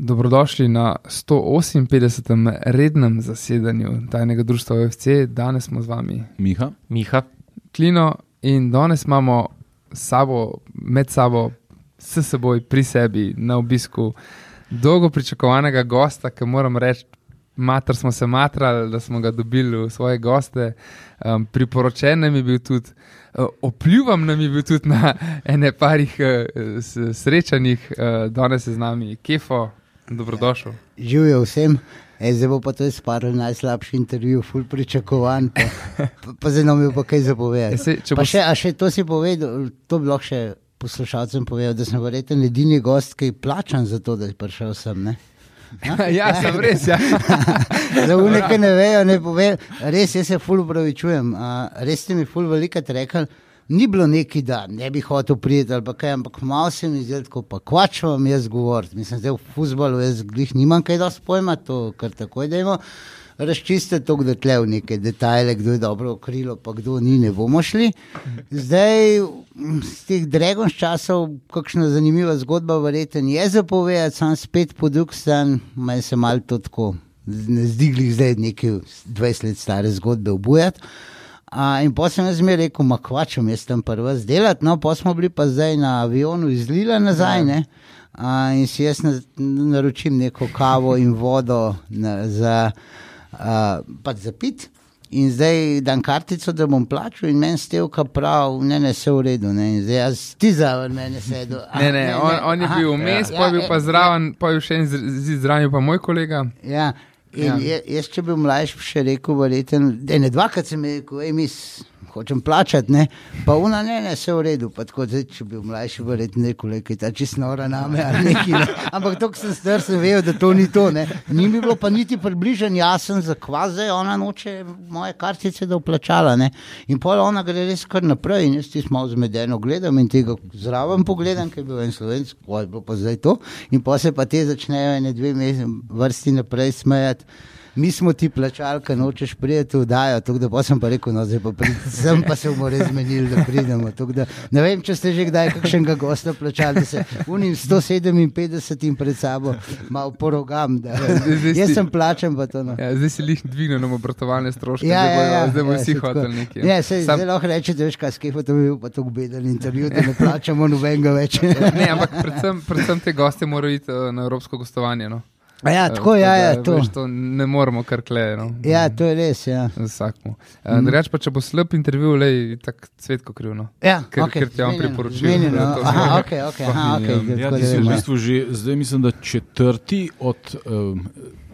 Dobrodošli na 158. rednem zasedanju tajnega društva OFC. Danes smo z vami Miha. Miha. Klino in danes imamo sabo, med sabo, s seboj pri sebi na obisku dolgo pričakovanega gosta, ki moram reči, mater smo se matrali, da smo ga dobili v svoje goste. Um, priporočen nam je bil tudi, uh, opljuvam nam je bil tudi na ene parih uh, srečanjih, uh, danes je z nami Kefo, dobrodošel. Živijo vsem. E, zdaj bo pa to izpadlo najslabši intervju, ful pričakovan, pa, pa, pa zdaj nam je pa kaj. Ja, če Pa še, a še to si povedal, to bi lahko še poslušalcem povedal, da sem verjetno edini gost, ki je plačan za to, da je prišel sem. Ne? ja, sem res. Ja. Za ki ne vejo, ne pove. Res, jaz se ful upravičujem. a, Res ste mi ful velikrat rekli. Ni bilo neki, da ne bi hotel priti ali kaj, ampak malo se mi zdi, tako pa kvač vam jaz govoriti. Mislim, da v futbalu jaz glih nimam kaj dosti pojma, to kar takoj dajmo. Razčistite to, da tle v neke detajle, kdo je dobro okrilo, pa kdo ni, ne bomo šli. Zdaj, z teh Dragon's časov, kakšna zanimiva zgodba, verjetno je zapovedati, sam spet po drug stran, meni se malo to tako ne zdi glih zdaj neke 20 let stare zgodbe obujati. A, in potem sem jaz zmeraj rekel, ma kvačem, jaz tam prvo zdelati, no, pa smo bili pa zdaj na avionu iz Lila nazaj, ne. A, in si jaz na, naročim neko kavo in vodo na, za, a, pač za pit. In zdaj dam kartico, da bom plačal, in meni stevka prav, ne, ne, vse v redu. Ne. In zdaj jaz ti zraven mene sedel. A, Ne, ne, on, on je aha, bil vmes, ja, pa je bil ja, pa zraven, pa je še en zraven, pa moj kolega. Ja. In Ja. ja. jaz, če bi mlajši, bi še rekel, verjeten, da ne dvakrat sem rekel, hej, mis, hočem plačati, ne, pa una, ne, ne, vse v redu. Pa tako, zdaj, če bi bil mlajši, verjetno rekel, da je ta čisto nora name ali nekaj. Ne. Ampak to, ko sem star, sem vedel, da to ni to. Ne. Ni mi bilo pa niti približen jasen, zakva zdaj ona noče moje kartice, da vplačala. Ne. In pol ona gre res kar naprej in jaz ti malo zmedeno gledam in tega zraven pogledam, ker je bil en slovenc, je bilo pa zdaj to. In pa se pa te začnejo ene dve vrsti naprej smejati. Mi smo ti plačali, ker nočeš priti v Dajo, da pa sem pa rekel, no zdaj pa pridem, sem pa se bomo res zmenili, da pridemo. Da, ne vem, če ste že kdaj kakšnega gosta plačali, da se unim 157 pred sabo malo porogam. Da, zdaj si- jaz sem plačen, pa to no. Ja, zdaj si jih dvignil na obratovalne stroške, Ja, zdaj ja, bojo, ja, zdaj bojo ja, vsi hoteli nekaj. Ne, sej, Sam- zdaj lahko rečete, veš, kaj skifo, to bi bil pa tako beden intervju, da ne plačamo nobenega več. Ne, ampak predvsem, predvsem te goste morajo iti uh, na evropsko gostovanje. No. A ja, Eh, tako, ja, da, ja, to. Veš, to ne moremo kar kleje. No. Ja, to je res, ja. Vsakmu. Uh, Mhm. Drugač pa, če bo slab intervju, le tako cvetko krivno. Ja, Ker- okej, ker ti je on priporočil, zmenjeno. to Aha, zmore. ok, ok, aha, ok. ja, si v bistvu že zdaj, mislim, da četrti od um,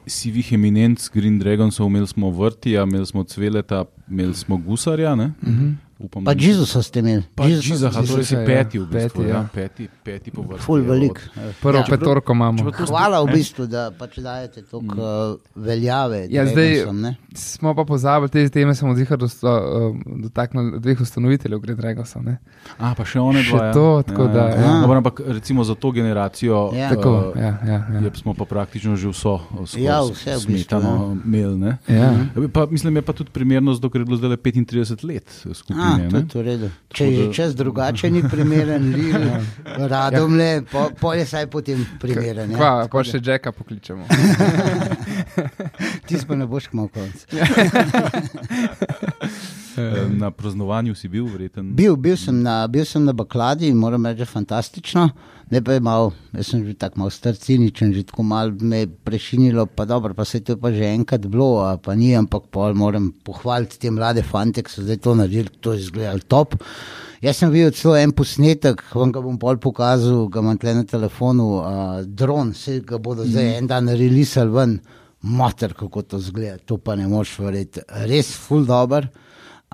sivih eminenc Green Dragonsov, imeli smo Vrtija, imeli smo Cveleta, imeli smo Gusarja. Ne? Mhm. Upam, Pa Jezusa ste imeli. Pa Jezusa torej si ja. peti v bistvu. Peti, ja. ja. Peti, peti po vrsti. Ful je velik. od- Prvo Ja. petorko imamo. Hvala v bistvu, da pač dajete toliko uh, veljave. Ja, zdaj- Dragonsom, ne. Smo pa pozabili, te teme smo zihar dosto, uh, dotaknili dveh ustanoviteljev, gre Dragosa. Ne? A, pa še one Še dva. ja. to, tako da, ja. Dobro, ampak recimo za to generacijo Ja. Tako, eh, ja, ja, ja. je, smo pa praktično že vso skozi Ja, vse v bistvu, smetano imeli. ne. ja. Pa, mislim, je pa tudi primerno, zato ker je bilo zdaj 35 let A, skupine. to ne. je to v redu. Če je da- čas drugače, ni primeren, Lil, radom le, po, po je saj potem primeren. Ja. Kva, pa še Jacka pokličemo. Ti pa ne boš kmal konc. Eh, Na praznovanju si bil, verjeten. Bil, bil, sem na, bil sem na Bakladi in moram reči, da je fantastično. Ne pa je malo, jaz sem že tako malo star ciničen, že tako malo me prešinilo, pa dobro, pa se je to pa že enkrat bilo, a pa ni, ampak pol moram pohvaliti te mlade fante, ki so zdaj to naredili, to je izgledalo top. Jaz sem videl celo en posnetek, vam ga bom pol pokazal, ga imam tle na telefonu, uh, dron, se ga bodo zdaj en dan releasali ven, mater, kako to zgleda, to pa ne moš verjeti, res full dobro.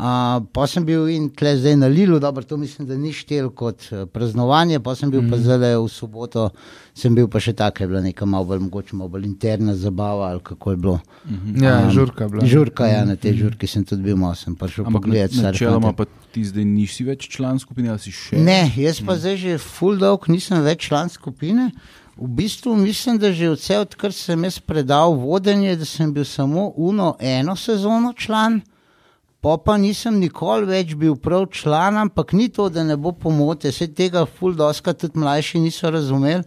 Uh, pa sem bil in tle zdaj na Lilu, dobro, to mislim, da ni štel kot uh, praznovanje, pa sem bil mm. pa zdaj v soboto, sem bil pa še tako, je bila neka malo bolj, mogoče malo bolj interna zabava ali kako je bilo. Ja, Um, žurka je bila. Žurka, ja, na tej žurki sem tudi bil, malo sem prišel Ampak pogledati. stare načeloma pa ti zdaj nisi več član skupine ali si še? Ne, jaz pa zdaj že full dolg nisem več član skupine. V bistvu mislim, da že vse odkar sem jaz predal vodenje, da sem bil samo uno eno sezono član. Pa pa nisem nikoli več bil prav član, ampak ni to, da ne bo pomote, vse tega ful doska tudi mlajši niso razumeli.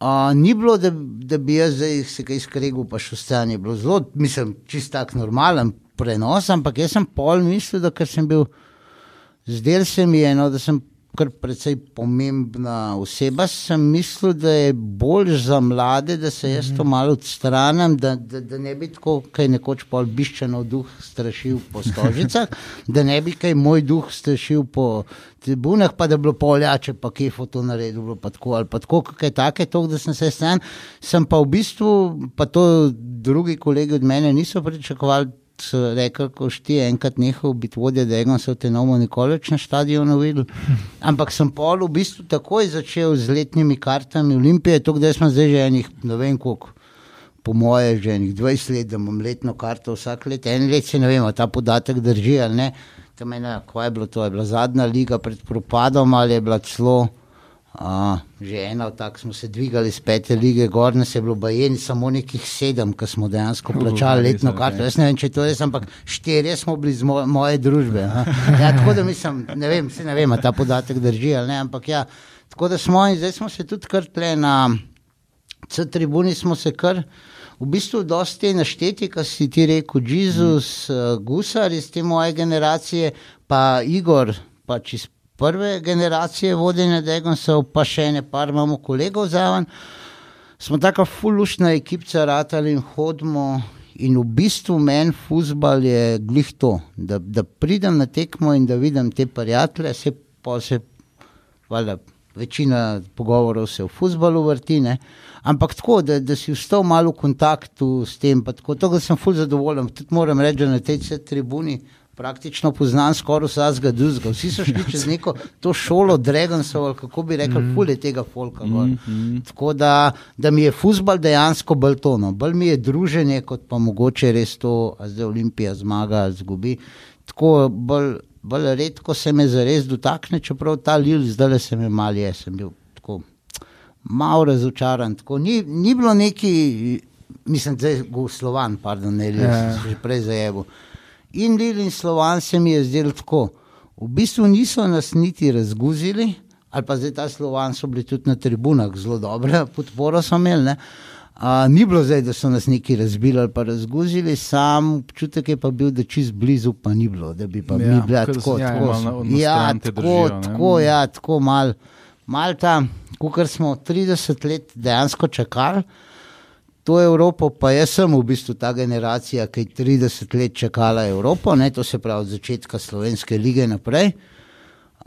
Uh, ni bilo, da, da bi jaz zdaj se kaj skregal, pa še vse je bilo zelo, mislim, čist tak normalen prenos, ampak jaz sem pol mislil, da ker sem bil, zdel se mi je, no, da sem kar precej pomembna oseba, sem mislil, da je bolj za mlade, da se jaz to malo odstranim, da, da, da ne bi tako, kaj nekoč pol biščeno duh strašil po stožicah, da ne bi kaj moj duh strašil po tribunah, pa da bi bilo poljače, pa kje foto naredil, bilo pa tako ali pa tako, kaj take, to, da sem se stan, sem pa v bistvu, pa to drugi kolegi od mene niso pričakovali, so rekli, ko ti je enkrat nehal biti vodja, da ga se v te novo nikoli več na stadionu videl. Ampak sem pol v bistvu takoj začel z letnimi kartami Olimpije, to, da smo zdaj že enih, ne vem koliko. Po moje, že 20 let, da imam letno karto vsak let, en let se ne vem, ta podatek drži ali ne. Tam je, kaj je bilo to, je bila zadnja liga pred propadom ali je bila celo. Uh, že ena od takih smo se dvigali iz pete lige, gor nas je bilo bajeni samo nekih sedem, ki smo dejansko plačali letno karto. Jaz ne vem, če to je res, ampak štirje smo bili iz moje, moje družbe. Ja, tako da mislim, ne vem, se ne vem, ta podatek drži ali ne, ampak ja, tako da smo in zdaj smo se tudi kar tle na C-tribuni smo se kar. V bistvu, dosti našteti, kar si ti rekel, Jezus, mm. Gusar iz te moje generacije, pa Igor, pač iz prve generacije vodenja Degonsa, pa še ne par imamo kolegov zraven. Smo tako fulušna ekipa, ratali in hodimo. In v bistvu meni futbal je glih to, da, da pridem na tekmo in da vidim te prijatelje, se pa se, valjda, večina pogovorov se v futbalu vrti, ne? ampak tako, da, da si vstal malo v kontaktu s tem, tako, to, da sem ful zadovoljen, tudi moram reči, da na tej tribuni praktično poznam skoraj vsega duzga. Vsi so šli čez neko to šolo, Dragonsov, kako bi rekel, mm. fulje tega folka. Mm, mm. Tako da, da mi je futbal dejansko bolj tono, bolj mi je druženje, kot pa mogoče res to, da zdaj Olimpija zmaga, zgubi. Tako bolj, bolj redko se me zares dotakne, čeprav ta lil zdaj le se me mal je, sem bil tako malo razočaran. Tako, ni, ni bilo neki, mislim, da je Slovan, pardon, ne, yeah. že prej zajevo in Lil in Slovan se mi je zdelo tako. V bistvu niso nas niti razguzili, ali pa zdaj ta Slovan so bili tudi na tribunah zelo dobre, podporo so imeli. Uh, ni bilo zdaj, da so nas neki razbili ali pa razguzili, sam občutek je pa bil, da čist blizu pa ni bilo, da bi pa ja, mi bili tako. Ja, tako, na, ja, tako, držijo, tako, ja, tako mal, mal ta, kot smo 30 let dejansko čakali to Evropo, pa jaz sem v bistvu ta generacija, ki je 30 let čakala Evropo, ne, to se pravi od začetka Slovenske lige naprej.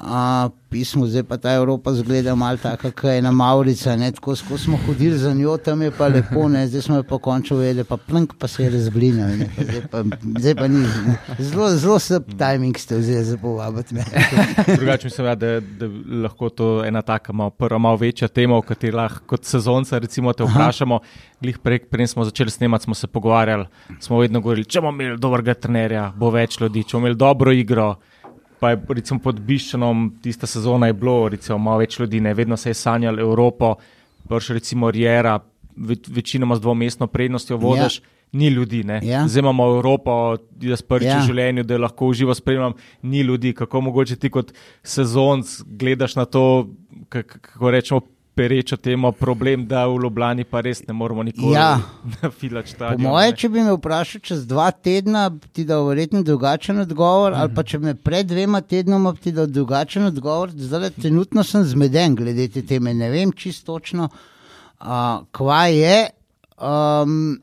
A, pismo, zdaj pa ta Evropa zgleda malo tako, kot je na Maurica, ne, tako smo hodili za njo, tam je pa lepo, ne, zdaj smo jo pa končno vedeli, pa plnk pa se je razblinil, zdaj, zdaj pa ni. Ne. Zelo, zelo slab timing ste vzeli za povabiti me. Drugače mislim, ja, da, da lahko to ena taka malo, prva malo večja tema, o kateri lahko kot sezonca recimo te vprašamo. Glih prek, prej smo začeli snemati, smo se pogovarjali, smo vedno govorili, če bomo imeli dobrega trenerja, bo več ljudi, če bomo imeli dobro igro pa je recimo, pod Biščanom tista sezona je bilo, recimo, malo več ljudi, ne vedno se je sanjalo Evropo, prš recimo Riera, večinoma z dvomestno prednostjo vodiš. Ja. Ni ljudi, ja. zdaj imamo Evropo, jaz prvič ja. v življenju, da lahko uživo spremljam, ni ljudi. Kako mogoče ti kot sezonc gledaš na to, kako rečemo, perečo temo, problem, da v Ljubljani pa res ne moramo nikoli ja. nafilati stadion. Po moje, če bi me vprašal čez dva tedna, ti da verjetno drugačen odgovor, mhm. ali pa če me pred dvema tednoma ti da drugačen odgovor, zdaj trenutno sem zmeden glede te teme, ne vem čisto točno, uh, kva je. Um,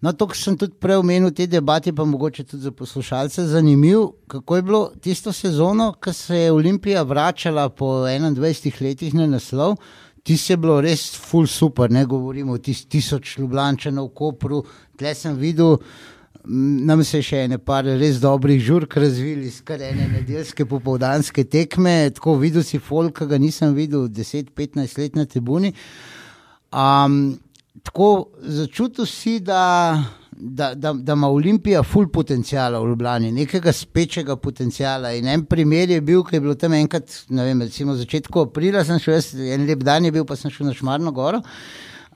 No, to, kar sem tudi prej omenil, te debate, pa mogoče tudi za poslušalce, zanimivo, kako je bilo tisto sezono, ko se je Olimpija vračala po 21 letih na naslov. Ti se je bilo res full super, ne govorimo o tis, tisoč ljubljančanov v Kopru. Tle sem videl, nam se je še ene par res dobrih žurk razvili, skoraj ene nedeljske popovdanske tekme. Tako videl si folk, ki ga nisem videl 10-15 let na tribuni. Um, tako začutil si, da, da, da, da ima Olimpija full potencijala v Ljubljani, nekega spečega potencijala. In en primer je bil, ki je bilo tam enkrat, ne vem, recimo začetku aprila, sem šel, en lep dan je bil, pa sem šel na Šmarno goro.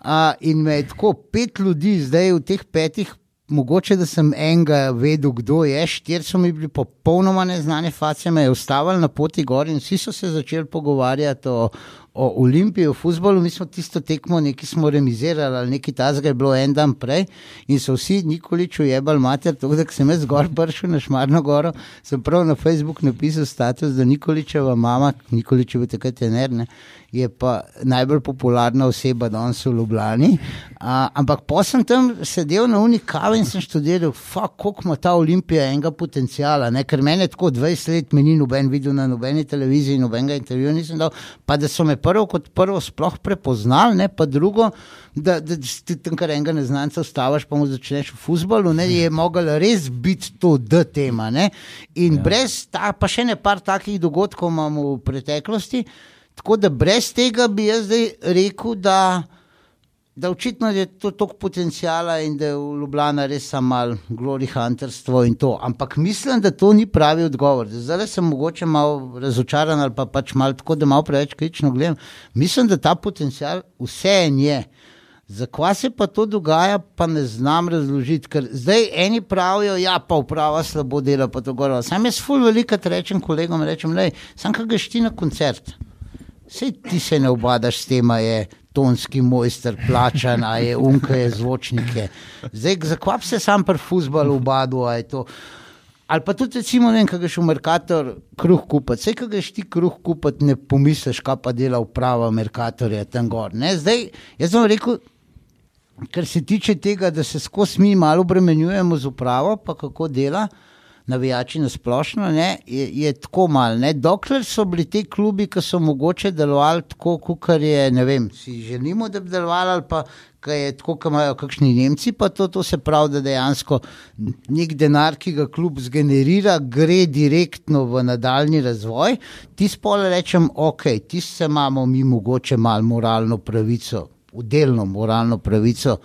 Uh, in me je tako pet ljudi, zdaj v teh petih, mogoče da sem enega vedel, kdo je, štiri so mi bili popolnoma neznane face, me je ustavili na poti gor in vsi so se začeli pogovarjati o, o Olimpiji, o futbalu, mi smo tisto tekmo nekaj smo remizirali, ali nekaj tazga je bilo en dan prej in so vsi Nikolič ujebali mater, tako da sem jaz zgor prišel na Šmarno goro, sem prav na Facebook napisal status, da Nikoličeva mama, Nikoličeva takrat je nerne, je pa najbolj popularna oseba danes v Ljubljani. A, ampak pa sem tam sedel na unikavi in sem študiral, kako ima ta Olimpija enega potencijala. Ne? Ker meni je tako 20 let, meni noben videl na nobeni televiziji, nobenega intervjuja nisem dal, pa da so me prvo kot prvo sploh prepoznali, ne? pa drugo, da, da ti tam kar enega neznanca ustaviš, pa mu začneš v fusbalu, ne? je mogel res biti to D tema. Ne? In ja. brez, ta, pa še ne par takih dogodkov imamo v preteklosti. Tako da brez tega bi jaz zdaj rekel, da, da očitno je to toliko potencijala in da je v Ljubljana res samo malo glory hunterstvo in to. Ampak mislim, da to ni pravi odgovor. Zdaj sem mogoče malo razočaran ali pa pač malo tako, da malo preveč kritično gledam. Mislim, da ta potencijal vse en je. Zakaj se pa to dogaja, pa ne znam razložiti. Ker zdaj eni pravijo, da ja, pa uprava slabo dela. Sam jaz, ful, veliko rečem kolegom, rečem, da sem kaj šti na koncert. Sej ti se ne obadaš s tem, je tonski mojster plačan, a je unka je zvočnike. Zdaj, zakaj se sam pri fusbalu obadu, a je to. Ali pa tudi, recimo, ne vem, kaj greš v Merkator, kruh kupiti. Vse, kaj greš ti kruh kupiti, ne pomisliš, kaj pa dela uprava Merkatorja tam gor. Ne? Zdaj, jaz sem rekel, kar se tiče tega, da se skozi mi malo obremenjujemo z upravo, pa kako dela navijači na splošno, ne, je, je tako malo. Dokler so bili ti klubi, ki so mogoče delovali tako, kot je, ne vem, si želimo, da bi delovali, ali pa je tako, kot imajo kakšni Nemci, pa to, to se pravi, da dejansko nek denar, ki ga klub zgenerira, gre direktno v nadaljni razvoj. Ti spole rečem, ok, ti se imamo mi mogoče malo moralno pravico, udelno moralno pravico.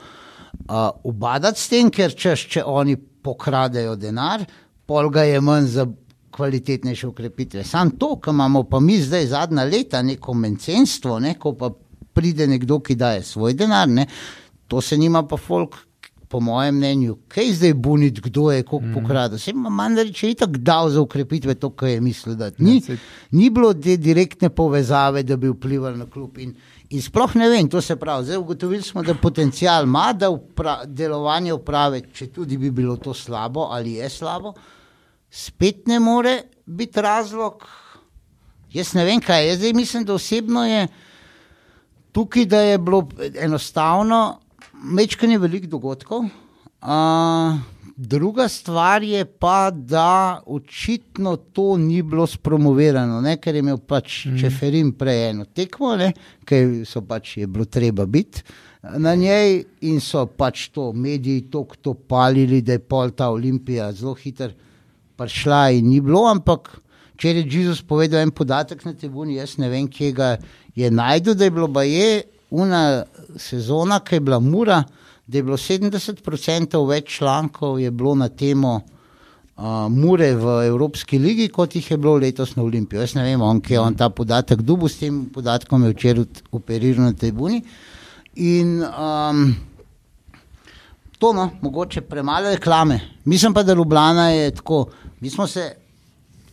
Uh, ubadati s tem, ker češ, če oni pokradejo denar, pol ga je manj za kvalitetnejše ukrepitve. Sam to, kar imamo pa mi zdaj zadnja leta, neko mencenstvo, ne, ko pa pride nekdo, ki daje svoj denar, ne, to se nima pa folk. Po mojem mnenju, kaj zdaj buniti, kdo je kako mm. pokradil. Se ima da je tako dal za ukrepitve to, kar je mislil. Ni, ja, ni bilo te direktne povezave, da bi vplivali na klub. In, in sploh ne vem, to se pravi. Zdaj ugotovili smo, da potencial ima, da upra, delovanje uprave, če tudi bi bilo to slabo ali je slabo, spet ne more biti razlog. Jaz ne vem, kaj je. Zdaj mislim, da osebno je tukaj, da je bilo enostavno, mečkanje velikih dogodkov. Uh, druga stvar je pa, da očitno to ni bilo spromovirano, ne? ker je imel pač mm. Čeferin prej eno tekmo, ker so pač je bilo treba biti. Na njej in so pač to mediji tako palili, da je pol ta olimpija zelo hiter prišla in ni bilo, ampak če je Jezus povedal en podatek na tribuni, jaz ne vem, kje ga je najdel, da je bilo baje una sezona, ki je bila mura, da je bilo 70% več člankov je bilo na temo uh, mure v Evropski ligi, kot jih je bilo letos na Olimpiji. Jaz ne vem, on, kje je on ta podatek dubu, s tem podatkom je včeraj operiral na tribuni. In um, to, no, mogoče premalo reklame. Mislim pa, da Ljubljana je tako. Mi smo se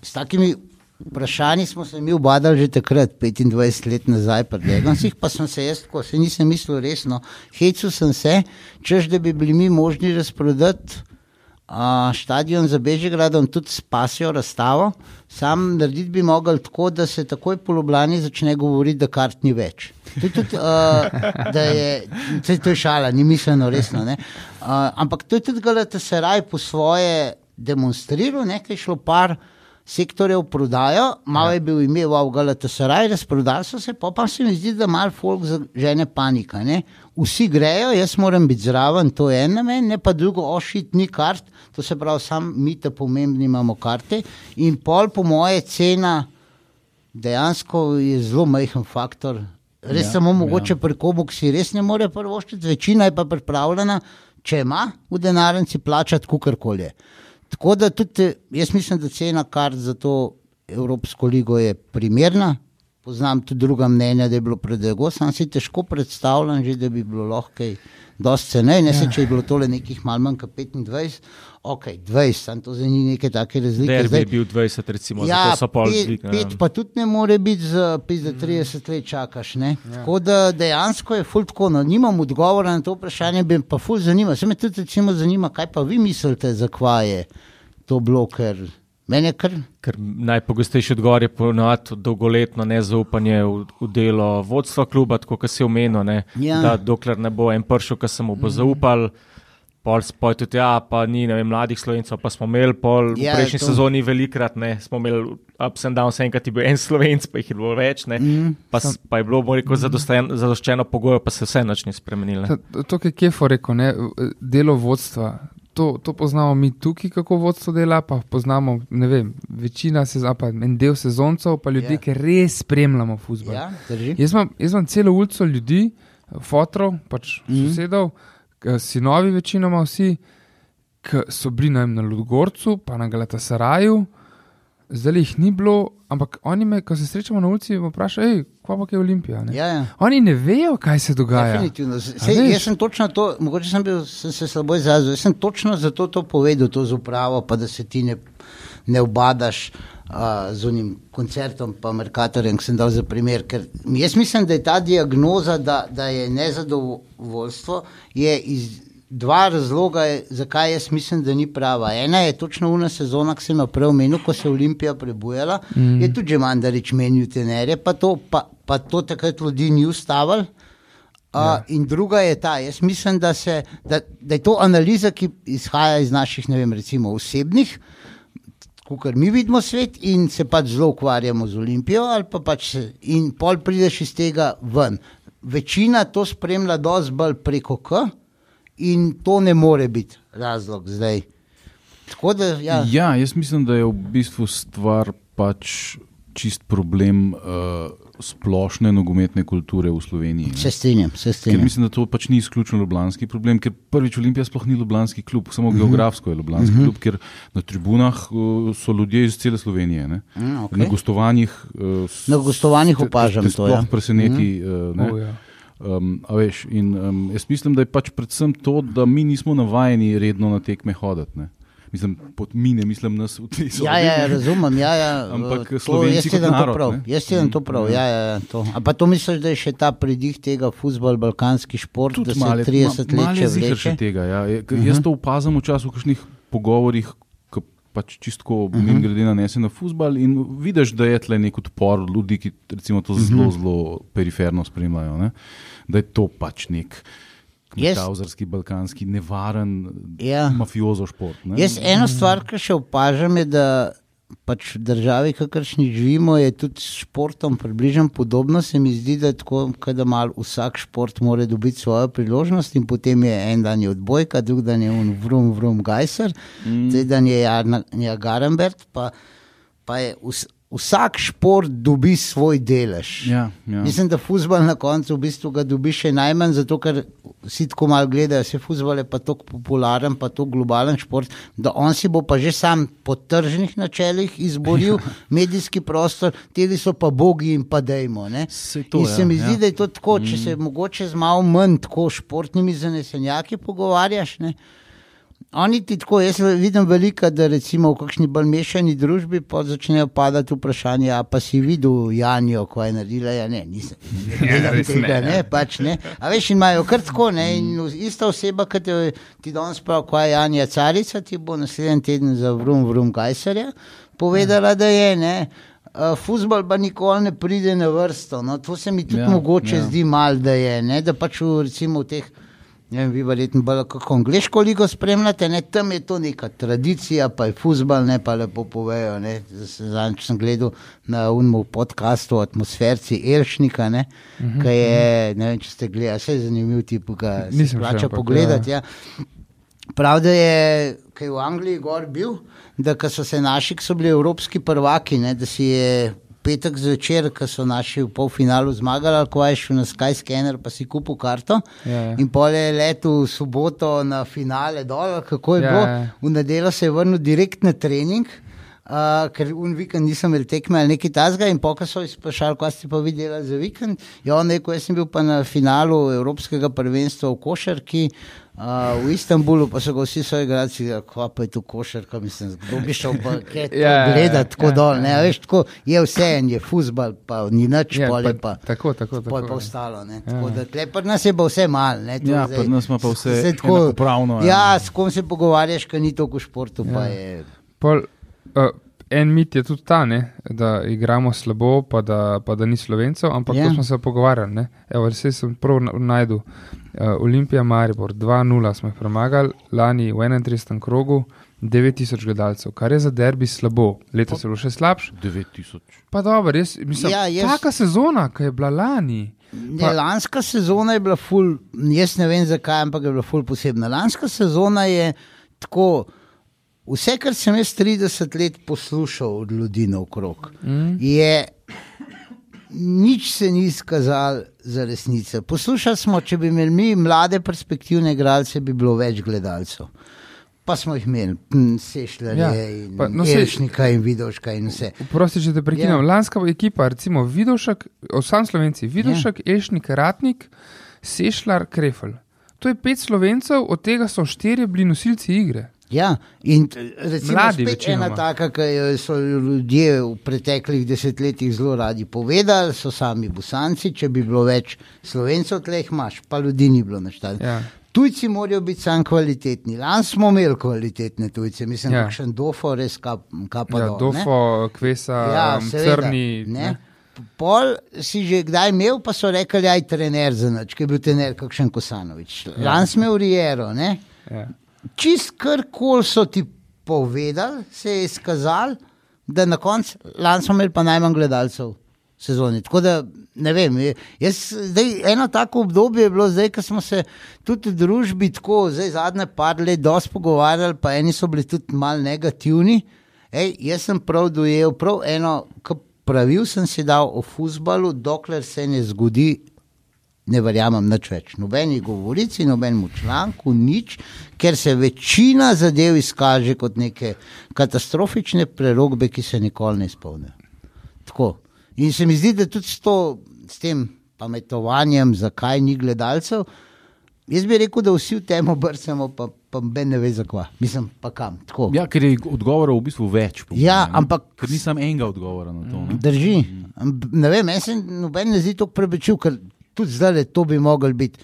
s takimi vprašanji mi obadali že takrat, 25 let nazaj, predvsem pa sem se jaz, ko se nisem mislil resno, hecel sem se, češ da bi bili mi možni razprodati. Uh, stadion za Bežigradom tudi spasijo razstavo, sam narediti bi mogel tako, da se takoj po Ljubljani začne govoriti, da kart ni več. To je, tudi, uh, je, to je šala, ni mišljeno resno. Uh, ampak to je tudi Galataseraj po svoje demonstriral, nekaj šlo par sektorjev prodajo, malo je bil ime v Galataseraj, razprodali so se, pa, pa se mi zdi, da malo folk žene panika. Ne? Vsi grejo, jaz moram biti zraven, to je ena meni, ne pa drugo, ošit ni kart, to se pravi, sam mi te pomembni imamo karte in pol po moje cena dejansko je zelo majhen faktor. Res ja, samo mogoče ja. pri komu, ki si res ne more prvoščiti, večina je pa pripravljena, če ima v denarnici plačati kukorkoli. Tako da tudi jaz mislim, da cena kart za to Evropsko ligo je primerna, poznam tudi druga mnenja, da je bilo predrago, sam si težko predstavljam, že, da bi bilo lahko dosti cenej. Ne se, Ja. če je bilo tole nekih malo manj kot 25, ok, 20, sam to zdaj ni neke take razlike. Derbi Zdaj, je bil 20, recimo, Ja, zato so pol pet, dvignili. pet pa tudi ne more biti, za pis, da 30 let čakaš. Ne? Tako da dejansko je ful tako. No, nimam odgovora na to vprašanje, bi pa ful zanima. Se me tudi recimo zanima, kaj pa vi mislite, zakaj je to bilo, ker meni je kar. Ker najpogostejši odgovor je ponovadi dolgoletno nezaupanje v, v delo vodstva kluba, tako kot si omenil. Ne, Ja. da dokler ne bo en pršel, ki se mu bo zaupal. Pol spoj tudi, ja, pa ni ne vem, mladih slovencev, pa smo imeli pol, Ja, v prejšnji to- sezoni velikrat, ne, smo imeli ups and downs, enkrat je bil en slovenc, pa jih je bilo več, ne, mm. pa, s- pa je bilo, bom rekel, zadosten- zadoščeno pogojev, pa se vse nič ni spremenilo. To, to, kar je Kefo rekel, ne, delo vodstva. To, to poznamo mi tukaj, kako vodstvo dela, pa poznamo ne vem, večina sezoncev, pa en del sezoncev, pa ljudi, Ja. yeah. ki res spremljamo futbol. Ja, drži. Jaz imam, jaz imam celo ulico ljudi, fotorov, pač mm. Mhm. sosedov, sinovi večinoma vsi, ki so bili na, na Ludgorcu, pa na Galatasaraju, zdaj jih ni bilo, ampak oni me, ko se srečamo na ulici, vprašajo, hej, kva pa je Olimpija. Ne? Ja, ja. Oni ne vejo, kaj se dogaja. Sej, jaz sem točno to, mogoče sem, bil, sem se slabo izrazil, jaz sem točno zato to povedal, to z upravo, pa da se ti ne, ne obadaš uh, z unim koncertom, pa Merkatorjem, ki sem dal za primer. Ker jaz mislim, da je ta diagnoza, da, da je nezadovoljstvo, je iz dva razloga, je, zakaj jaz mislim, da ni prava. Ena je točno una sezona, ki sem jo prej omenil, ko se je Olimpija prebujala, mm. je tudi že Mandarič menil tenerje, pa to, pa, pa to takrat ljudi ni ustavilo. Uh, ja. In druga je ta, jaz mislim, da, se, da, da je to analiza, ki izhaja iz naših, ne vem, recimo osebnih, kot mi vidimo svet in se pač zelo ukvarjamo z Olimpijo, ali pa pač se, in pol prideš iz tega ven. Večina to spremlja dosti bolj preko K in to ne more biti razlog zdaj. Tako da, ja, Ja, jaz mislim, da je v bistvu stvar pač čist problem uh, splošne nogometne kulture v Sloveniji. ne. se strinjam, se Ker strinjam. mislim, da to pač ni izključno ljubljanski problem, ker prvič Olimpija sploh ni ljubljanski klub, samo Mhm. geografsko je ljubljanski klub, ker na tribunah uh, so ljudje iz cele Slovenije. ne. Mm, okej. Na gostovanjih, uh, Na gostovanjih te- opažam te to, Sploh ja. preseneti. Uh, ne. Oh, ja. Um, veš, in, um, jaz mislim, da je pač predvsem to, da mi nismo navajeni redno na tekme hoditi. Ne. Mislim, pod mi ne mislim nas v tej sobi. Ja, ja, ja, razumem. Ja, ja, Ampak to, Slovenci jaz kot narod, prav. Jaz ti dam to prav. Ja, ja, ja, to. A pa to misliš, da je še ta pridih tega futbol, balkanski šport, da Tudi se malo 30 ma- let še vleče? tega. Ja. Je, uh -huh. Jaz to opazim v času kakšnih pogovorih, pač čistko uh -huh. mimo grede nanese na futbal in vidiš, da je tle nek odpor ljudi, ki recimo to zelo, zelo periferno spremljajo. Ne. Da je to pač nek. Kavzarski, balkanski, nevaren, Ja. mafiozo šport. Ne? Jaz eno stvar, ki še opažam, je, da pač v državi, kakršni živimo, je tudi s športom približno podobno. Se mi zdi, da je tako, da mal vsak šport mora dobiti svojo priložnost in potem je en dan je odbojka, drug dan je un vrum, vrum, gajser, mm. zdaj dan je Jarna Garenbert, pa, pa je vs, vsak šport dobi svoj delež. Ja, ja. Mislim, da futbol na koncu v bistvu ga dobi še najmanj, zato ker vsi tako malo gledajo, se futbol je pa tako popularen, pa tako globalen šport, da on si bo pa že sam po tržnih načelih izboril medijski prostor, teli so pa bogi in pa dejmo. Saj to, in se ja, mi zdi, ja. da je to tako, če se mogoče z malo manj tako športnimi zanesenjaki pogovarjaš. Ne. Oni ti tako, jaz vidim veliko, da recimo v kakšni bolj mešani družbi začnejo padati vprašanja, a pa si videl Janjo, ko je naredila, ja ne, nisem. Ne, gledam res ne, tega, ne. ne, pač ne. A veš, imajo kar tako, ne, in ista oseba, ki te, ti danes pravi, ko je Janja carica, ti bo naslednji teden za vrum, vrum Kajserja povedala, da je, ne. Uh, Fusbol pa nikoli ne pride na vrsto. No, to se mi tudi Ja, ja, mogoče ja. ja. zdi malo, da je. Ne, da pač v, recimo v teh, ne vem, vi verjetno bolj kako angliško ligo spremljate, ne, tam je to neka tradicija, pa je fusbol, ne pa lepo povejo. Zadnjič sem gledal na unmu podkastu atmosferci Elšnika, ne, uh -huh, ki je, ne vem, če ste gledali, vse je zanimiv tip, ga se ampak, pogledati. Ja. Prav, da je, ki je v Angliji gor bil, da so se naši, ki so bili evropski prvaki, ne, da si je petek zvečer, ko so naši v polfinalu zmagali, ali ko je šel na Skyscanner, pa si kupil karto. Ja, ja. In pol je letel v soboto na finale dol, kako je Ja, bilo. V nedeljo se je vrnil direkt na trening. Uh, ker un vikend nisem imel tekme ali nekaj tasga, in pokaj so izprašali, kaj ste pa vi delali za vikend. Ja, rekel, jaz sem bil pa na finalu Evropskega prvenstva v košarki uh, v Istanbulu, pa so ga vsi svoji igralci, kva pa je tu košarka, mislim, kdo bi šel pa kaj Ja, ja, ja, gledati tako ja, dol. Ne, ja. a veš, tako je vse en, je futbal, pa ni nič, Ja, pol je pa- pa. tako, tako, je tako, pa ja. ostalo. ne. Tako da tle pri nas je pa vse malo. ne, Ja, zdaj- pri nas ima pa vse zdaj enakopravno, ja. Ja, s kom se pogovarjaš, kaj ni toliko v športu, pa Ja. je. Pol, uh, en mit je tudi ta, ne, da igramo slabo, pa da, pa da ni slovencev, ampak Ja. yeah. to smo se pogovarjali. ne. Evo, Vse sem prav na- najdel. Uh, Olimpija Maribor 2-0 smo jih premagali, lani v 31. krogu 9000 gledalcev, kar je za derbi slabo. Letos je bilo še slabše. 9000. Pa dobro, jaz mislim, Ja, ja, jaz- taka sezona, ki je bila lani. Ne, lanska sezona je bila ful, jaz ne vem zakaj, ampak je bila ful posebna. Lanska sezona je tako, vse, kar sem jaz 30 let poslušal od ljudi naokrog, mm. je nič se ni izkazalo za resnico. Poslušali smo, če bi imeli mi mlade perspektivne igralce, bi bilo več gledalcev. Pa smo jih imeli, hm, sešljali Ja, in pa, no, Elšnika in Vidoška in vse. Prosti, če te prekinem. Ja. Lanska ekipa, recimo Vidošek, sam slovenci, Vidošek, ja. Ešnik, Ratnik, Sešljar, Krefel. To je pet slovencev, od tega so štirje bili nosilci igre. Ja, in t- recimo Mladi spet večinoma. ena taka, ki so ljudje v preteklih desetletjih zelo radi povedali, so sami busanci, če bi bilo več slovencev, tleh imaš, pa ljudi ni bilo naštali. Ja. Tujci morajo biti sam kvalitetni. Lani smo imeli kvalitetne tujce, mislim, Ja. še Dofo res kap, kapa Ja, dol, ne. Dofo, Kvesa, Ja, seveda, Crni. Ne? Pol si že kdaj imel, pa so rekli, da je trener za noč, ki je bil trener, kakšen Kosanovič. Ja. Lani smo imeli Riero, ne? Ja. Čist kar koli so ti povedali, se je izkazalo, da na koncu lani smo imeli pa najmanj gledalcev sezoni. Tako da ne vem, jaz, zdaj, eno tako obdobje je bilo, zdaj, ko smo se tudi v družbi tako, zdaj zadnje par let dosti pogovarjali, pa eni so bili tudi mal negativni. Ej, jaz sem prav dojel, prav eno, ki pravil sem si dal o futbalu, dokler se ne zgodi ne verjamem nič več. Nobeni govorici, nobenemu članku, nič, ker se večina zadev izkaže kot neke katastrofične prerogbe, ki se nikoli ne izpolnijo. Tako. In se mi zdi, da tudi s, to, s tem pametovanjem, zakaj ni gledalcev, jaz bi rekel, da vsi v tem obrcamo, pa, pa ben ne ve zakva. Mislim, pa kam. Tako. Ja, ker je odgovorov v bistvu več. po Ja, ne. ampak- Ker nisem enega odgovora na to. ne. Drži. Am- Ne vem, meni se noben ne zdi tako prepričljiv, ker tudi zdaj to bi mogel biti.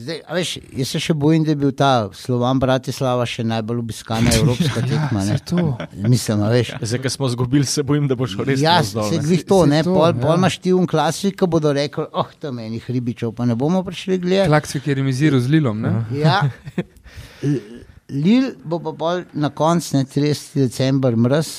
Zdaj, a veš, jaz se še bojim, da je bil ta Slovan Bratislava še najbolj obiskana evropska tekma. to. Mislim, a veš. Zdaj, ko smo izgubili, se bojim, da bo šlo res Ja, se glih to, ne, to, pol, ja. pol imaš ti un klasik, ki bodo rekli, oh, tam enih ribičev, pa ne bomo prišli gledati. Klaksvik je remiziral z Lilom. Ne? Ja. Lil bo pa pol na koncu, ne 30. december, mrz,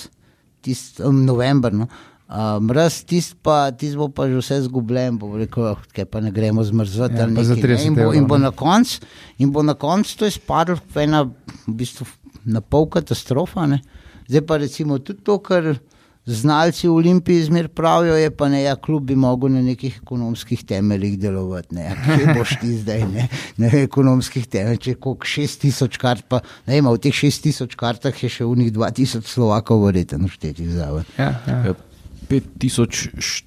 tist, um, november. No. Uh, mrz, tisti pa, tist bo pa že vse zgubljen, bo rekel, oh, kaj pa ne gremo zmrzati. Ja, pa nekaj, ne. 30 in, bo, in bo koncu, in bo na koncu to izpadlo v ena, v bistvu na pol katastrofa. Ne. Zdaj pa recimo tudi to, kar znalci v Olimpiji zmer pravijo, je pa ne, ja, klub bi mogel na nekih ekonomskih temeljih delovati. Ne, ja, kje boš ti zdaj, ne, na ekonomskih temeljih, če koliko 6000 kart, pa ne vem, v teh 6000 kartah je še v njih 2000 Slovakov verjetno štetih zraven. Ja, ja. Ja,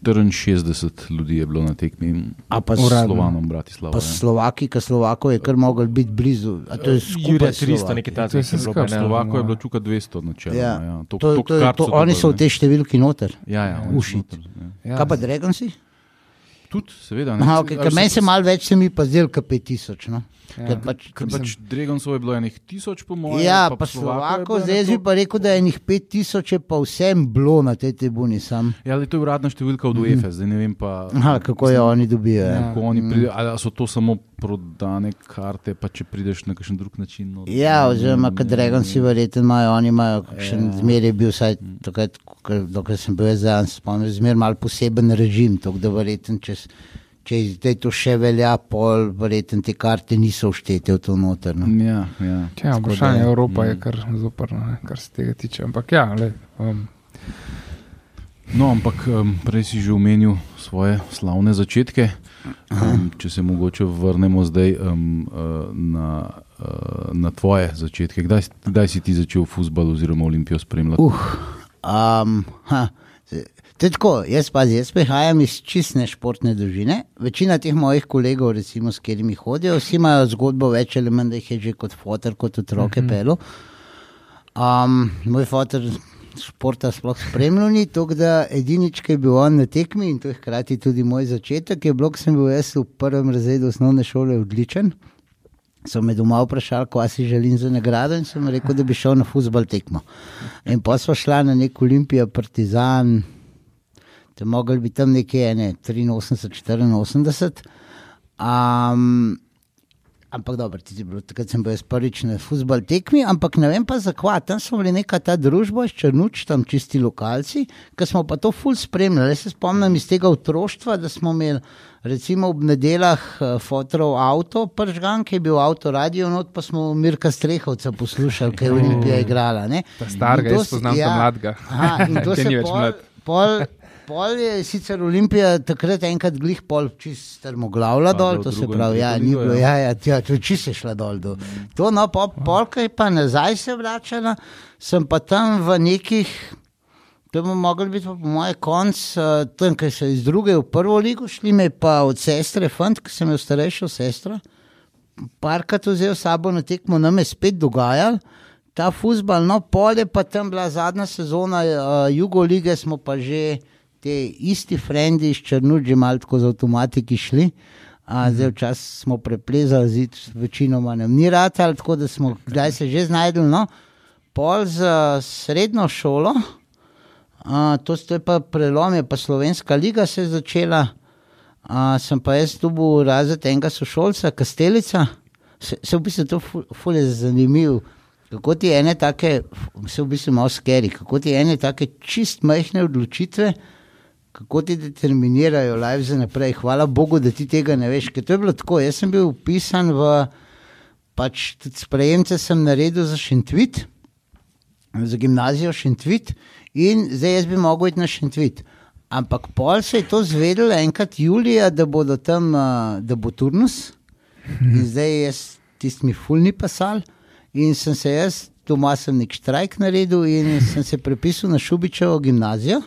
5064 ljudi je bilo na tekmi A pa s s- Slovanom Bratislava. Pa ja. Slovaki, ki Slovakov je kar mogel biti blizu, a to je skupaj 300, Slovaki. nekaj To je takega. bilo, skupaj. ne. Slovako je bilo čuka 200 načeloma. Ja. Ja. To, To, to, to, to, so oni so v tej številki noter. Ja, ja, Ušit. noter, ja. Ja. Kaj pa Dragonsi? Tudi, seveda. ne. Aha, okay, Ali meni se malo več se mi pa zdelo, kot 5000. No? Ja. Ker pač, Ker pač Dragonov je bilo enih tisoč, po mojem. ja, pa Slovakov, zdaj bi pa rekel, da je enih 5000 je pa vsem bilo na tej tribuni sam. Ja, ali to je uradna številka od UEFA, zdaj ne vem pa. Mhm. Aha, kako jo oni dobijo. Ja. Oni pride, ali so to samo prodane karte, pa če prideš na kakšen drug način. No, Ja, oziroma, kad Dragon si verjetno imajo, oni imajo, še Ja. zmeraj je bil, vsaj takrat, ko- dokler sem bil zraven, spomnim, zmeraj mal poseben režim, tako da verjetno, če, če zdaj to še velja, pol, verjetno te karte niso vštete v to noter. No. Ja, ja. Ja, vprašanje da- Evropa je kar zoprno, ne, kar se tega tiče. Ampak ja, le, um, No, ampak um, prej si že omenil svoje slavne začetke. Um, če se mogoče vrnemo zdaj um, uh, na, uh, na tvoje začetke. Kdaj, kdaj si ti začel futbol oziroma olimpijo spremljati? Uh, Um, ha, to je tako, jaz pa jaz prihajam iz čistne športne družine. Večina teh mojih kolegov, recimo, s katerimi hodijo, vsi imajo zgodbo več ali manj, da jih je že kot fotor, kot otroke mm -hmm. pelo. Um, moj fotor športa sploh spremljal ni, tako da edinič, ki je bil on na tekmi in to je hkrati tudi moj začetek, je bilo, ko sem bil jaz v prvem razredu osnovne šole odličen. So me doma vprašali, kaj si želim za nagrado, in sem rekel, da bi šel na futbol tekmo. In pa smo šla na nek Olimpijo, Partizan, te mogli bi tam nekje ne, 83, 84. Um, ampak dobro, ti si bil, takrat sem bil jaz prvič na futbol tekmi, ampak ne vem pa zakaj. Tam smo bili neka ta družba, črnuč, tam čisti lokalci, ki smo pa to ful spremljali. Jaz se spomnim iz tega otroštva, da smo imeli recimo ob nedeljah eh, fotorov avto, pržgan, ki je bil avto radio, not pa smo Mirka Strehovca poslušali, ker je Olimpija igrala. Ne? Ta starega, to jaz poznam ta mladega. Aha, in to se ni več pol, mlad. pol, pol je sicer Olimpija takrat enkrat glih pol čist strmoglavila dol, to se pravi, ja, ni bilo, ja. ja, ja, tja, to je čist je šla dol. dol. To, no, pol, polka je pa nazaj se vračala, sem pa tam v nekih, to bi mogel biti pa po moje konc, uh, tam, ker so iz druge v prvo ligo šli, me pa od sestre, fant, ki sem jo starejšo sestro, parkrat vzel sabo na tekmo, nam je spet dogajal. Ta futbal, no, pol je pa tam bila zadnja sezona uh, Jugo lige, smo pa že te isti frendi iz Črnuči, malo tako z avtomatiki šli. A, zdaj včasih smo preplezali zid, večinoma nam ni rad, ali tako da smo kdaj se že znajdli. No. Pol za srednjo šolo, a, to je pa prelom, je pa Slovenska liga se je začela. A, sem pa jaz tu bil razred enega sošolca, Kastelica. Se, se v bistvu to ful, ful zanimivo. Kako ti ene take, se v bistvu malo skeri, kako ti ene take čist majhne odločitve, kako ti determinirajo live za naprej. Hvala Bogu, da ti tega ne veš. Ker to je bilo tako. Jaz sem bil upisan v, pač tudi sprejemce sem naredil za Šentvit, za gimnazijo Šentvit in zdaj jaz bi mogel iti na Šentvit. Ampak pol se je to zvedelo enkrat julija, da bodo tam, uh, da bo turnus. In zdaj jaz tisti mi fulni pasal in sem se jaz, doma sem nek štrajk naredil in sem se prepisal na Šubičevo gimnazijo.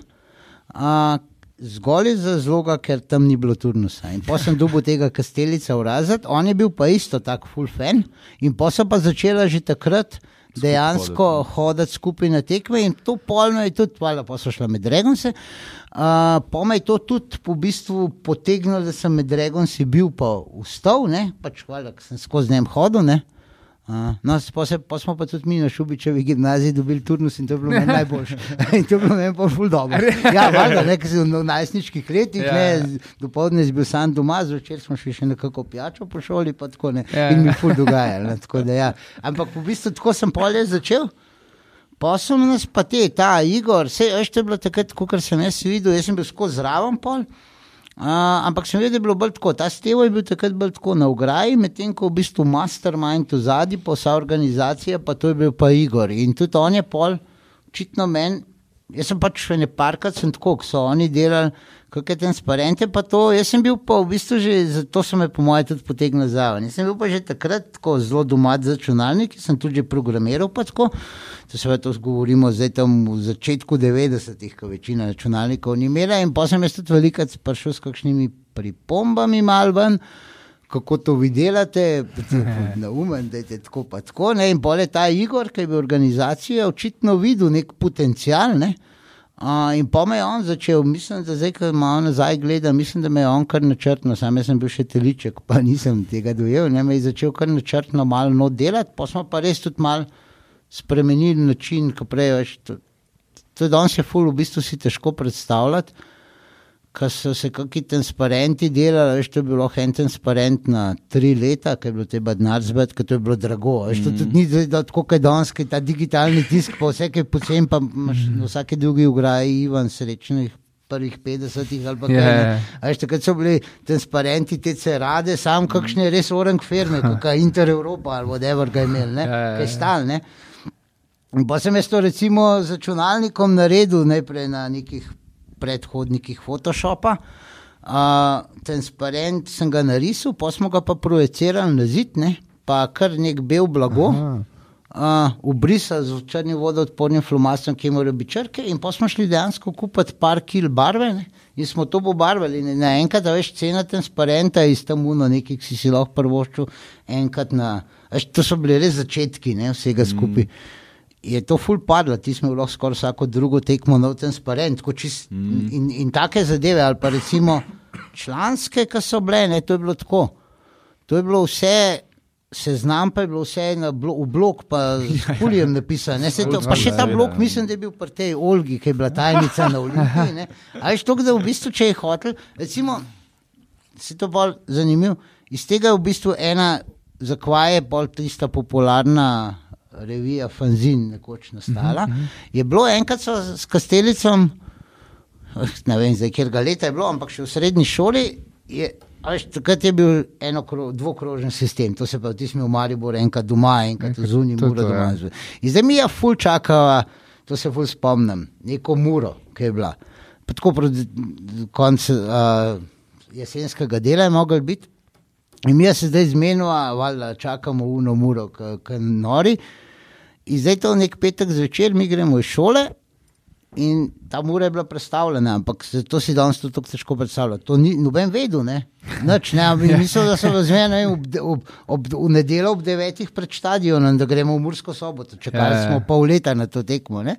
Uh, Zgolj za zloga, ker tam ni bilo turnusa. In potem sem dobil tega kastelica v razred, on je bil pa isto tako full fan. In potem so pa začela že takrat dejansko hoditi skupaj na tekme in to polno je tudi, hvala, pa so šla med Dragonse. Uh, pa me je to tudi v bistvu potegnilo, da sem med Dragonsi bil pa vstal, ne, pač hvala, ker sem skozi njem hodil. Ne. Uh, no, pa, se, pa smo pa tudi mi na Šubičevi gimnaziji dobili turnus in to je bilo meni najboljše. in to je bilo meni pa ful dobro. Ja, valjda, ne, ker si v najstniških letih, Ja, ja, ja. ne, dopoledne si bil sam doma, zvečer smo šli še nekako pijačo po šoli, pa tako ne. Ja, in mi ja. ful dogajalo. ne, tako da Ja. Ampak v bistvu tako sem polje začel. Posel nas pa te, ta Igor, vse veš, to je bilo takrat, kot sem jaz videl, jaz sem bil skozi zraven pol. Uh, ampak sem videl, da je bilo bolj tako. Ta stevo je bil takrat bolj tako na ograji, medtem ko v bistvu mastermind v zadnji, pa vsa organizacija, pa to je bil pa Igor. In tudi on je pol, očitno meni, jaz sem pač še ne parkrat, sem tako, ko so oni delali, kakšne transparente, pa to, jaz sem bil pa v bistvu že, zato so me po mojem tudi potegnili zraven. Jaz sem bil pa že takrat tako zelo domat z računalniki, sem tudi programiral tako. To se to govorimo zdaj tam v začetku 90-ih, ko večina računalnikov ni imela in pa sem jaz tudi velikrat prišel s kakšnimi pripombami mal ven. Kako to vi delate, na umen, da je tako pa tako. Ne? In bolje ta Igor, ki je bil organizacija, očitno videl nek potencial. Ne? Uh, in pa me je on začel, mislim, da zdaj, ko malo nazaj gledam, mislim, da me je on kar načrtno, sam sem bil še teliček, pa nisem tega dojel, ne me je začel kar načrtno malo not delati, pa smo pa res tudi malo spremenili način, ko prej veš. To, to je danes je ful, v bistvu si težko predstavljati. Ko so se kakšni transparenti delali, veš, to je bilo en transparent na tri leta, ker je bilo treba denar zbrati, ker to je bilo drago. Veš, to tudi ni da tako je danes, je ta digitalni tisk, pa vse, ki je pocen, pa imaš na vsake drugi ugraji Ivan srečnih prvih 50-ih ali pa kaj. Ja, Veš, takrat so bili transparenti, te cerade, sam kakšne res orang firme, kot je Inter Europa ali whatever ga je imel, ne, Ja, ja, ja. kaj stal, ne. In pa sem jaz to recimo z računalnikom naredil najprej na nekih predhodnikih Photoshopa. Uh, transparent sem ga narisal, pa smo ga pa projicirali na zid, ne? pa kar nek bel blago. Aha. uh, ubrisa z črnim vodoodpornim flomastrom, ki morajo biti črke, in pa smo šli dejansko kupiti par kil barve. Ne? In smo to pobarvali. Naenkrat, da veš, cena transparenta iz tam uno, nekaj, si si lahko prvoščil, enkrat na. Veš, to so bili res začetki ne, vsega skupaj. Mm. Je to ful padlo, ti smo lahko skoraj vsako drugo tekmo nov transparent. Čist, mm. in, in take zadeve, ali pa recimo članske, ki so bile, ne, to je bilo tako. To je bilo vse. Seznam pa je bilo vse na blo v blok, pa z pulijem napisano. Ne, to- Pa še ta blok, mislim, da je bil pri tej Olgi, ki je bila tajnica na Olimpiji. A veš, to, da v bistvu, če je hotel, recimo, se to bolj zanimivo. Iz tega je v bistvu ena, zakaj je bolj tista popularna revija Fanzin nekoč nastala. Je bilo enkrat so s Kastelicom, eh, ne vem, zdaj kjer ga leta je bilo, ampak še v srednji šoli. Je, veš, takrat je bil eno dvokrožen sistem, to se pravi, ti smo v Mariboru enkrat doma, enkrat zunaj, mura to, doma. ja. In zdaj mi je ful čakala, to se ful spomnim, neko muro, ki je bila. Pa tako proti koncu uh, jesenskega dela je mogel biti. In mi se zdaj zmenjava, valjda čakamo uno muro, ki nori. In zdaj to nek petek zvečer, mi gremo iz šole. In ta mura je bila predstavljena, ampak se- to si danes tudi tako težko predstavljati. To ni noben vedel, ne. Nič, ne, ampak mislil, da so ob, de- ob, ob, v nedeljo ob devetih pred stadionom, da gremo v Mursko soboto. Čakali Ja, ja. smo pol leta na to tekmo. Ne.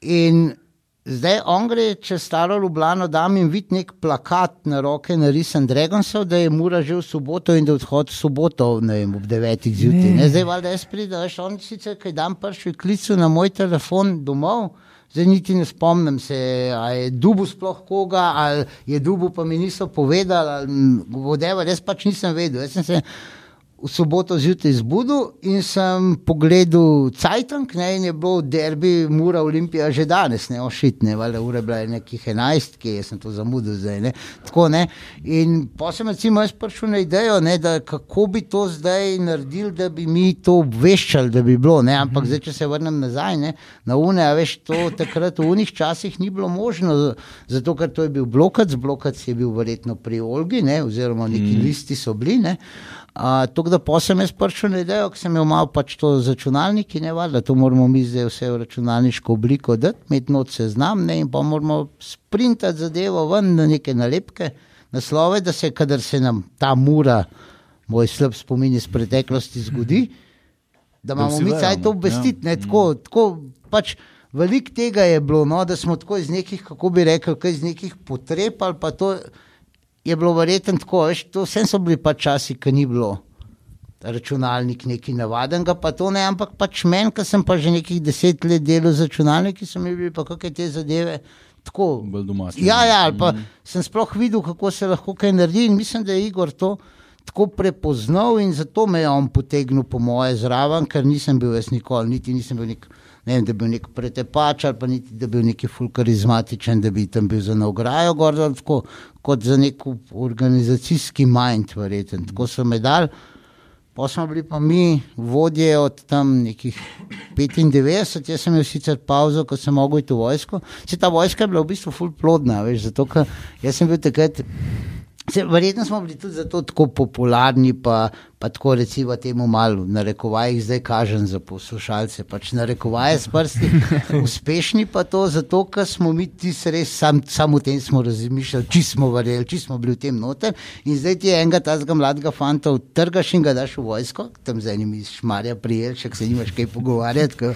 In zdaj on gre čez staro Ljubljano, da mi vidi nek plakat na roke, narisan Dragonsov, da je mura že v soboto in da odhod v soboto ne vem, ob devetih zjutraj. Ne. Zdaj, valjda jaz pridem, veš, on sicer kaj dan prši klicu na moj telefon domov. Zdaj niti ne spomnim se, ali je dubu sploh koga, ali je dubu, pa mi niso povedali, ali vodeva, jaz pač nisem vedel. Jaz sem se v soboto zjutraj zbudil in sem pogledal Cajtank, ne, in je bilo derbi Mura Olimpija že danes, ne ošitne, valjda ura je bila nekih 11, ki jaz sem to zamudil zdaj, ne, tako ne. In pa sem recimo jaz prišel na idejo, ne, da kako bi to zdaj naredili, da bi mi to obveščali, da bi bilo, ne, ampak zdaj, če se vrnem nazaj, ne, na une, a veš, to takrat v unih časih ni bilo možno, zato ker to je bil blokac, blokac je bil verjetno pri Olgi, ne, oziroma neki mm. listi so bili, ne. Uh, Tako da pa sem jaz prišel na idejo, ki sem imel pač to z računalniki, ne valjda, to moramo mi zdaj vse v računalniško obliko dati, imeti not seznam ne, in pa moramo sprintati zadevo ven na neke nalepke, naslove, da se, kadar se nam ta mura, moj slab spomin iz preteklosti zgodi, da imamo mi caj to no. obvestiti. Ja. Ne, tako, tako pač veliko tega je bilo, no, da smo tako iz nekih, kako bi rekel, kaj iz nekih potreb ali pa to je bilo verjetno tako, veš, to vsem so bili pa časi, ki ni bilo računalnik nekaj navadenega, pa to ne, ampak pač meni, ki sem pa že nekih deset let delal z računalniki, so mi bili pa kakšne te zadeve tako. Bolj domači. Ja, ja, ali pa mm. sem sploh videl, kako se lahko kaj naredi in mislim, da je Igor to tako prepoznal in zato me je on potegnil po moje zraven, ker nisem bil jaz nikoli, niti nisem bil nek. Ne vem, da bi bil nek pretepač ali pa niti da bi bil neki fulkarizmatičen, da bi tam bil za nagrajo, gor, tako, kot za nek organizacijski mind, verjeten. Tako so me dal. Pa smo bili pa mi vodje od tam nekih 95, jaz sem imel sicer pauzo, ko sem mogel iti v vojsko. Se ta vojska je bila v bistvu ful plodna, veš, zato ker jaz sem bil takrat. Se, verjetno smo bili tudi zato tako popularni, pa, pa tako recimo temu malo, na rekovajih zdaj kažem za poslušalce, pač na rekovaje s prsti, uspešni pa to zato, ker smo mi ti res sam, samo o tem smo razmišljali, či smo verjeli, či smo bili v tem noter in zdaj ti je enega tazga mladega fanta trgaš in ga daš v vojsko, tam z enimi šmarja prijelček, se nimaš kaj pogovarjati, ker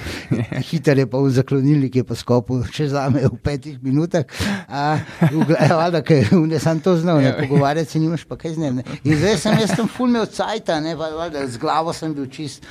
hiter je pa v zaklonilnik, je pa skopil še zame v petih minutah, a, v, ker ne sem to znal, ne pogovarjati se nimaš pa kaj z njim. ne. In zdaj sem jaz tam fulme od cajta, ne, val- valjda, z glavo sem bil čist.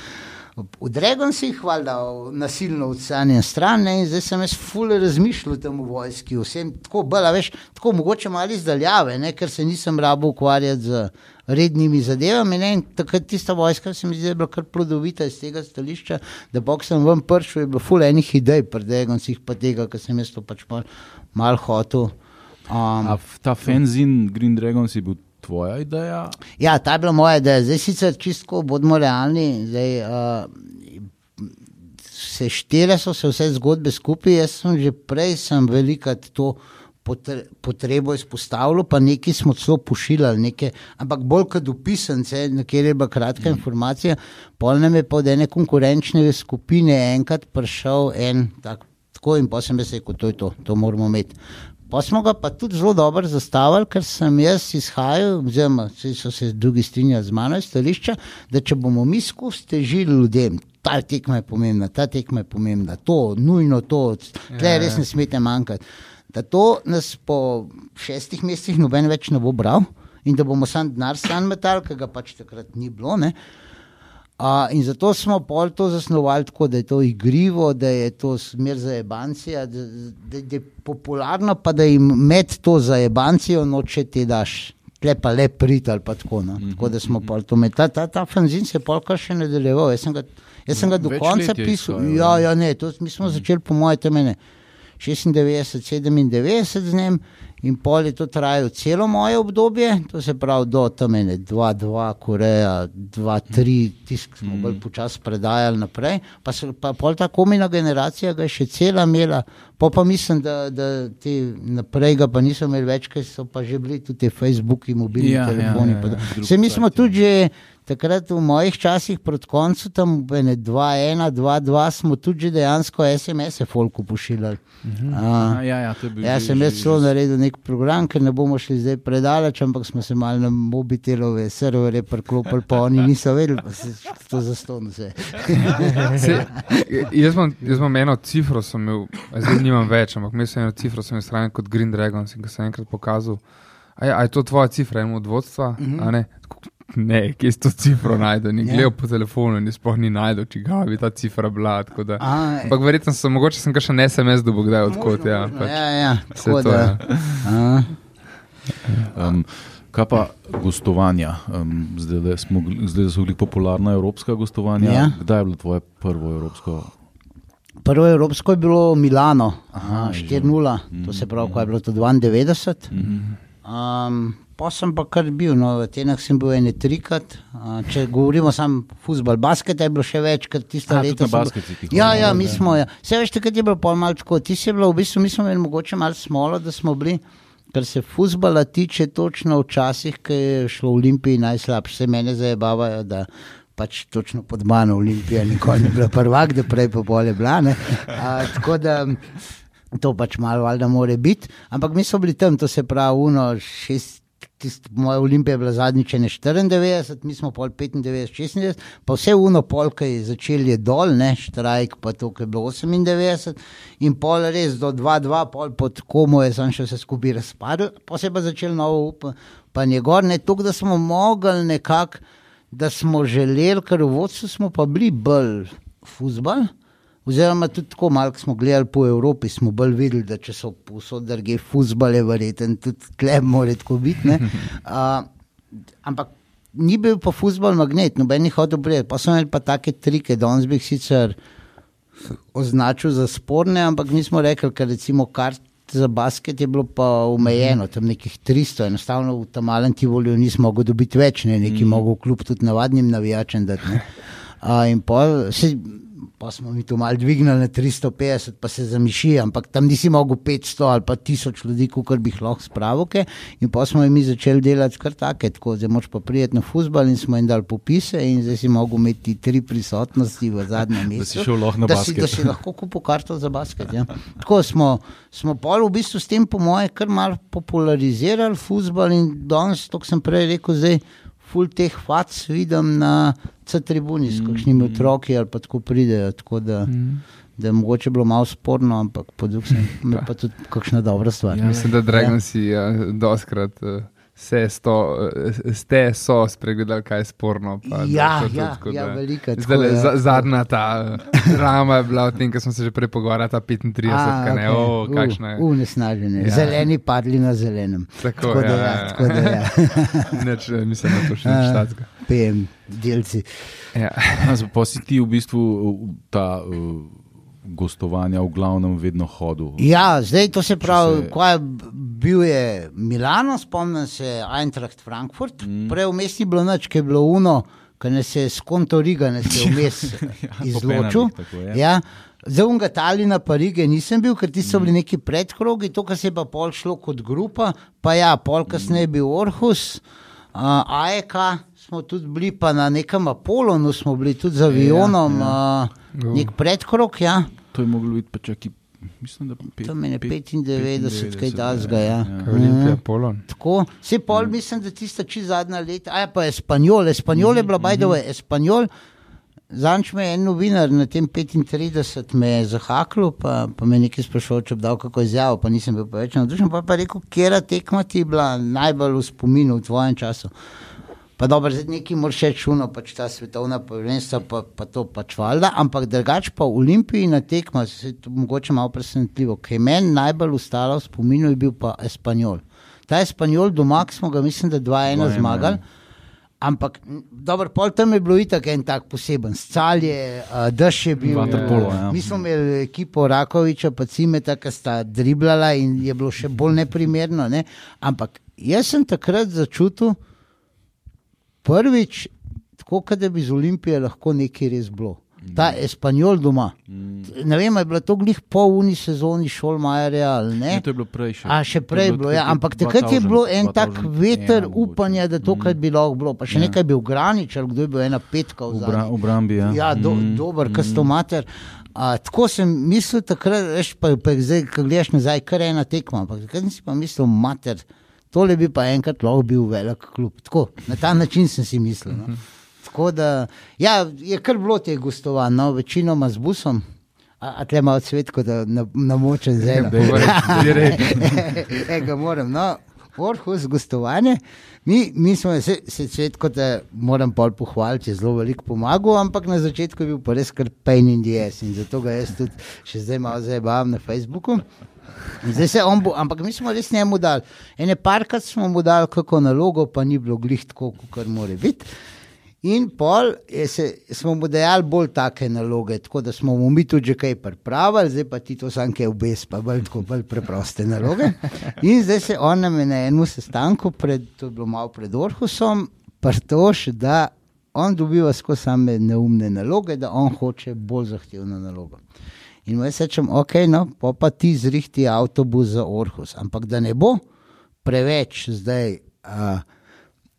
V Dregonsih, valjda, nasilno odsanjen stran, ne, in zdaj sem jaz fully razmišljal tam v vojski, vsem tako, bela, veš, tako mogoče malo izdaljave, ne, ker se nisem rabo ukvarjati z rednimi zadevami. Ne, in takrat tista vojska se mi zdi, da je bila kar plodovita iz tega stališča, da bog sem ven prišel, je bilo fully enih idej pri Dregonsih, pa tega, ker sem jaz to pač mal, mal hotel. Um, ta fenzin Green Dragons je bil tvoja ideja? Ja, ta je bila moja ideja. Zdaj sicer čisto, bodimo realni, zdaj, uh, se štele so se vse zgodbe skupaj. Jaz sem že prej sem velikrat to potre, potrebo izpostavilo, pa nekaj smo celo pošiljali, neke, ampak bolj kot dopisance, na kjer je bila kratka mm. informacija. Pol nam je pa od ene konkurenčne skupine enkrat prišel en tak, tako in pa sem rekel, to je to, to moramo imeti. Pa smo ga pa tudi zelo dobro zastavili, ker sem jaz izhajal, oziroma so se drugi strinjali z mano iz stališča, da če bomo mi skozi težili ljudem, ta tekma je pomembna, ta tekma je pomembna, to, nujno to, tle Ja, res ja. ne smete manjkati. Da to nas po šestih mesecih noben več ne bo bral in da bomo sam denar stran metali, ker ga pač takrat ni bilo. Ne? A, in zato smo pol to zasnovali tako, da je to igrivo, da je to smer za jebancija, da, da, da je popularno, pa da jim med to za jebancijo noče ti daš. Tle pa le prid ali pa tako. No. tako da smo pol to med. Ta, ta, ta fanzin se je polka še nadaljeval. Jaz sem ga, jaz sem ga do Več konca pisal. Ja, ne? ja, ne, to, mi smo začeli po moje temene. 96, 97 z njim in pol je to trajalo celo moje obdobje, to se pravi do tam ene 2-2, Koreja, 2-3, tisk smo bolj počasi predajali naprej, pa, se, pa pol ta komina generacija ga je še cela imela, po pa mislim, da, da ti naprej ga pa niso imeli več, ker so pa že bili tudi te Facebooki, mobilni Ja, ja, telefoni. ja, pa ja, drug Se mi smo cajt, tudi že takrat v mojih časih proti koncu, tam 2-1, 2-2, smo tudi dejansko SMS-e folku pošiljali. Uh, A, ja, ja, Ja, že- sem jaz celo naredil nek program, ker ne bomo šli zdaj predaleč, ampak smo se malo na mobitelove serverje priklopili, pa oni niso vedeli, pa se to zaston vse. Se, jaz, imam, jaz imam eno cifro, sem imel, a zdaj nimam več, ampak imel sem eno cifro, sem jo shranil kot Green Dragons in ko sem enkrat pokazal. A je, a je to tvoja cifra, eno od vodstva? Mm -hmm. Ne, kje si to cifro najdel? Ni Ja. gledal po telefonu in sploh ni najdel, čigav bi ta cifra bila. tako da- A, Ampak verjetno sem, mogoče sem kakšen SMS dobil kdaj odkot. Ja, pač. ja, ja, Vse tako to, da. ja. Um, kaj pa gostovanja? Um, zdaj, le smo, zdaj so bili popularna evropska gostovanja. Ja. Kdaj je bilo tvoje prvo evropsko? Prvo evropsko je bilo Milano, Aha, Aha, že. 4-0, to se pravi, ko je bilo to 92. Mhm. Um, pa sem pa kar bil, no, v Atenah sem bil ene trikrat. Uh, če govorimo samo futbol, basket je bilo še več, ker tiste leta. bil- basket ti Ja, ja, mi smo. Ja. Vse veš, takrat je bilo pol malo tako. Ti si bilo, v bistvu, mi smo imeli mogoče malo smolo, da smo bili. Kar se futbola tiče, točno včasih, ko je šlo v Olimpiji najslabše, se mene zabavajo, da pač točno pod mano Olimpija nikoli ni bila prvak, da prej pa bolje bila. ne. A, tako da to pač malo valjda more biti. Ampak mi smo bili tam, to se pravi, uno šest. Tist, moja olimpija je bila zadnjič ne 94, mi smo pol 95, 96, pa vse uno pol, ki je začel je dol, ne štrajk, pa to, ki je bilo 98, in pol res do 2-2, pol pod komu je sam še vse skupaj razpadel, pa se je pa začel novo upanje gor, ne toliko, da smo mogli nekako, da smo želeli, ker v vodstvu smo pa bili bolj fuzbal. Oziroma, tudi tako malo smo gledali po Evropi, smo bolj videli, da če so povsod druge fuzbale, verjeten, tudi kleb mora tako biti. ne. Uh, ampak ni bil pa fuzbal magnet, noben jih hotel prijeti. Pa so imeli pa take trike, danes bi jih sicer označil za sporne, ampak mi smo rekli, ker recimo kart za basket je bilo pa omejeno, tam nekih 300, enostavno v tam malem Tivolju nismo mogli dobiti več, ne, neki mm. mogel kljub tudi navadnim navijačem dati. ne. A, in pol, se, pa smo mi to malo dvignili na 350, pa se zamiši, ampak tam nisi mogel 500 ali pa 1000 ljudi, kot bi jih lahko spravil. ke. In pa smo jim mi začeli delati kar take, tako zdaj moč pa prijeti na fusbal in smo jim dali popise in zdaj si mogel imeti tri prisotnosti v zadnjem mestu. Da si šel lahko na da si, basket. da si lahko kupil karto za basket. Ja. Tako smo, smo pol v bistvu s tem, po moje, kar malo popularizirali futbol in danes, to sem prej rekel, zdaj ful teh fac vidim na C-tribuni, s kakšnimi otroki ali pa tako pridejo. Tako da, da je mogoče bilo malo sporno, ampak po drugi strani je pa tudi kakšna dobra stvar. Ja, Mislim, da Dragonsi ja, doskrat. Uh, Vse sto, eh, ste so spregledali, kaj je sporno. pa da Ja, tudi ja, tako, ja, da- veliko, tako, Zdajle, ja. za, zadnja ta eh, drama je bila o tem, kar smo se že prej pogovarjali, ta 35, A, kaj ne, okej. o, kakšna je. U, u, nesnaženje. Ja. Zeleni padli na zelenem. Tako, da ja, ja, ja. tako da ja. Neč, eh, mislim, da to še ni A. štatsko. PM, delci. Ja. Pa si ti v bistvu ta uh, gostovanja v glavnem vedno hodil. Ja, zdaj to se pravi, se- se... ko je bil je Milano, spomnim se Eintracht Frankfurt, mm. prej v mesti bilo noč, ki je bilo uno, ki nas je skonto Riga, nas je vmes po izločil. je. Ja. Za unga Talina pa Rige nisem bil, ker ti so bili neki predkrogi, to, kar se je pa pol šlo kot grupa, pa ja, pol kasneje je bil Orhus, uh, AEK smo tudi bili, pa na nekem Apolonu smo bili tudi z avionom, ja, ja. Uh, nek predkrog, ja. To je moglo biti pa čaki, mislim, da pet, To meni je pet- 95, kaj 95, tasga, ja. Olimpija, Polon. Tako, vse pol mislim, da tista čist zadnja leta, a ja, pa Espanjol, Espanjol je bila bajdova, Espanjol. Zanč me je en novinar na tem 35 me je zahaklo, pa, pa me je nekaj sprašal, če bi dal kako izjavo, pa nisem bil preveč navdušen, pa je pa rekel, kera tekma ti je bila najbolj v spominu v tvojem času. Pa dobro, zdaj neki moraš še čuno, pač ta svetovna prvenstva, pa, pa to pač valjda, ampak drugač pa v Olimpiji na tekma, se je to mogoče malo presenetljivo, ki je meni najbolj ostalo v spominu, je bil pa Espanjol. Ta Espanjol doma, smo ga mislim, da 2-1 2:1, zmagali. Ampak, dobro, pol tam je bilo itak en tak poseben, scalje, uh, dež je bil. Vaterpolo, ja. Mi smo imeli ekipo Rakoviča, pa Cimeta, ki sta driblala in je bilo še bolj neprimerno. Ne? Ampak jaz sem takrat začutil prvič, tako kot bi z Olimpije lahko nekaj res bilo. Ta Espanjol doma. Ne vem, je bila to glih po uni sezoni Šolmajerja ali ne. Ne, to je bilo prej še. A še prej je bilo, ja. ampak takrat je 2000, bilo en tak 2001 veter mogoče. upanja, da to, kar bi lahko bilo. Pa še Ja. nekaj je bil Granič, ali kdo je bil ena petka v zadnji. obrambi. Ja, Ja, do, Mm, dober, mm. kastomater. A, tako sem mislil takrat, veš, pa, pa zdaj, ko gledaš nazaj, kar je ena tekma. Ampak takrat sem si pa mislil, mater, tole bi pa enkrat lahko bil velik klub. Tako, na ta način sem si mislil. No. Tako da, ja, je kar bilo teh gostovanj, no, večinoma z busom. A, tle malo cvetko, da na- namočem zelo. Ega moram. No, Orhus, gostovanje. Mi, mi smo se, se cvetko, da moram pol pohvaliti, je zelo veliko pomagal, ampak na začetku je bil pa res kar pain in the ass in zato ga jaz tudi še zdaj malo zabavam na Facebooku. In Zdaj se on bo, ampak mi smo res njemu dali. Ene parkrat smo mu dali kako nalogo, pa ni bilo glih tako, kot mora biti. In pol se, smo mu dajali bolj take naloge, tako da smo mu mi tudi že kaj pripravili, zdaj pa ti to sanke obes, pa bolj, tako, bolj preproste naloge. In zdaj se on nam je na enem sestanku, pred, to je bilo malo pred Orhusom, prtoš, da on dobiva skozi same neumne naloge, da on hoče bolj zahtevno nalogo. In jaz rečem, ok, no, pa, pa ti zrihti avtobus za Orhus, ampak da ne bo preveč zdaj. Uh,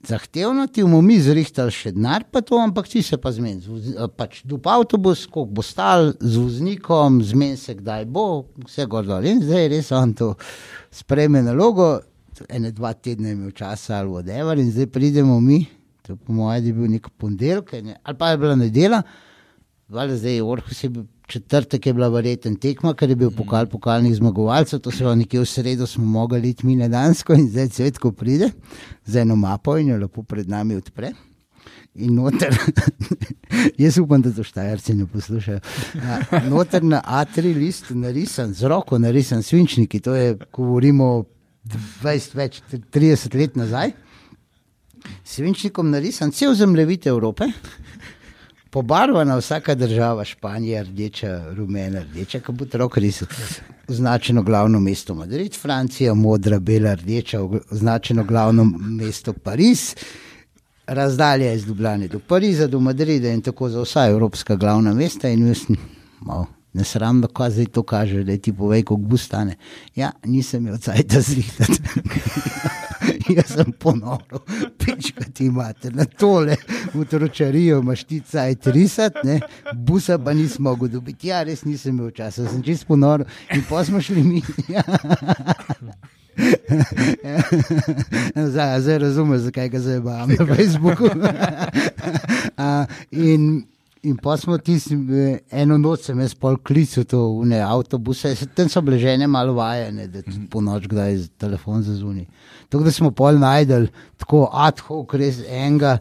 Zahtevno ti bomo mi zrihtali še denar, pa to, ampak ti se pa zmeni. eh, Pač dup avtobus, koliko bo stal z voznikom, zmeni se kdaj bo, vse gor dol. In zdaj res on to sprejme nalogo, ene dva tedne je imel časa ali whatever, in zdaj pridemo mi, to po mojem je bil nek ponedeljek, ne, ali pa je bila nedela, zdaj je Orhus je bil četrtek, je bila verjeten tekma, ker je bil pokal pokalnih zmagovalcev, to se vam nekje v sredo smo mogli iti mi na Dansko in zdaj cvetko pride z eno mapo in jo lepo pred nami odpre. In noter, jaz upam, da to štajerci ne poslušajo. Ja, noter na A3 list narisan, z roko narisan svinčniki, to je, govorimo 20, več, 30 let nazaj. Svinčnikom narisan cel zemljevid Evrope, pobarvana vsaka država, Španija, rdeča, rumena, rdeča, kot bo rok risal. Označeno glavno mesto Madrid, Francija, modra, bela, rdeča, označeno glavno mesto Pariz. Razdalja iz Ljubljana do Pariza, do Madrida in tako za vsa evropska glavna mesta. In jaz sem malo nesramno, kaj zdaj to kaže, da ti povej, koliko bo stane. Ja, nisem imel cajt zrihtati. Jaz sem ponoril, pička ti imate na tole, v tročarijo imaš ti cajt risati, ne? busa pa nisem mogel dobiti. Ja, res nisem imel časa, sem čist ponoril in pa smo šli mi. Ja. zdaj razumem, zakaj ga zdaj imam na Facebooku. A, in, in pa smo tisti, eno noč sem jaz pol klical to v ne avtobuse, se- tam so bile žene malo vajene, da tudi po noč kdaj z telefon zazuni. Tako da smo pol najdel tako ad hoc, res enega.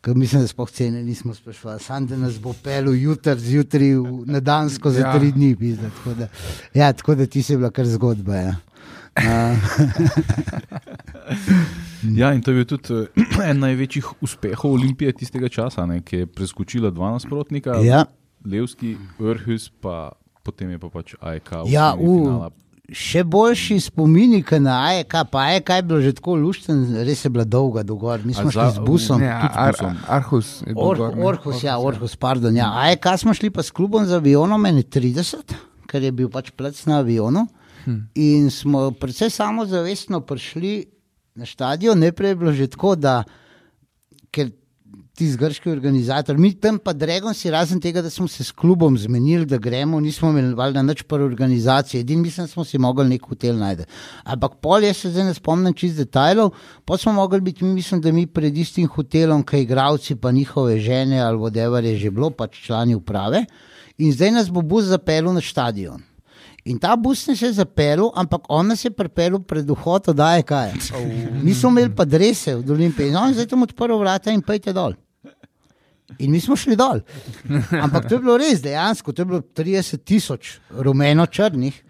Ker mislim, da smo cene nismo sprašvali, samo da nas bo pel jutri, zjutraj na Dansko za Ja. ja. tri dni. Pizda, tako, da, ja, tako da ti si bila kar zgodba. Ja. Uh, Ja, in to je bil tudi eh, en največjih uspehov Olimpije tistega časa, ne, ki je preskočila dva nasprotnika, ja. Levski, Vrhus, pa potem je pa pač AEK. v Ja, u, finala. še boljši spomini, kot na AEK, pa AEK je bilo že tako lušten, res je bila dolga dogor. Mi smo šli z busom. Ne, Ar. Arhus je bil Or, gor. Orhus, ja, Orhus, pardon. Ja. AEK smo šli pa s klubom z avionom, meni 30, ker je bil pač plec na avionu. Hmm. In smo precej samozavestno prišli na stadion, najprej je bilo že tako, da ker ti zgrški organizator, mi tam pa Dragon si razen tega, da smo se s klubom zmenili, da gremo, nismo imeli valjda nič par organizacije, edin mislim, smo si mogli nek hotel najti. Ampak pol jaz se zdaj ne spomnim čist detajlov, pa smo mogli biti, mi mislim, da mi pred istim hotelom, kaj igravci pa njihove žene ali vodevar je že bilo, pač člani uprave. In zdaj nas bo bus zapeljal na stadion. In ta bus nas je zapeljal, ampak on nas je pripeljal pred vhod, da je kaj. Mi smo imeli pa drese v Olimpiji, no in zdaj tam odprl vrata in pejte dol. In mi smo šli dol. Ampak to je bilo res dejansko, to je bilo 30 tisoč rumeno-črnih.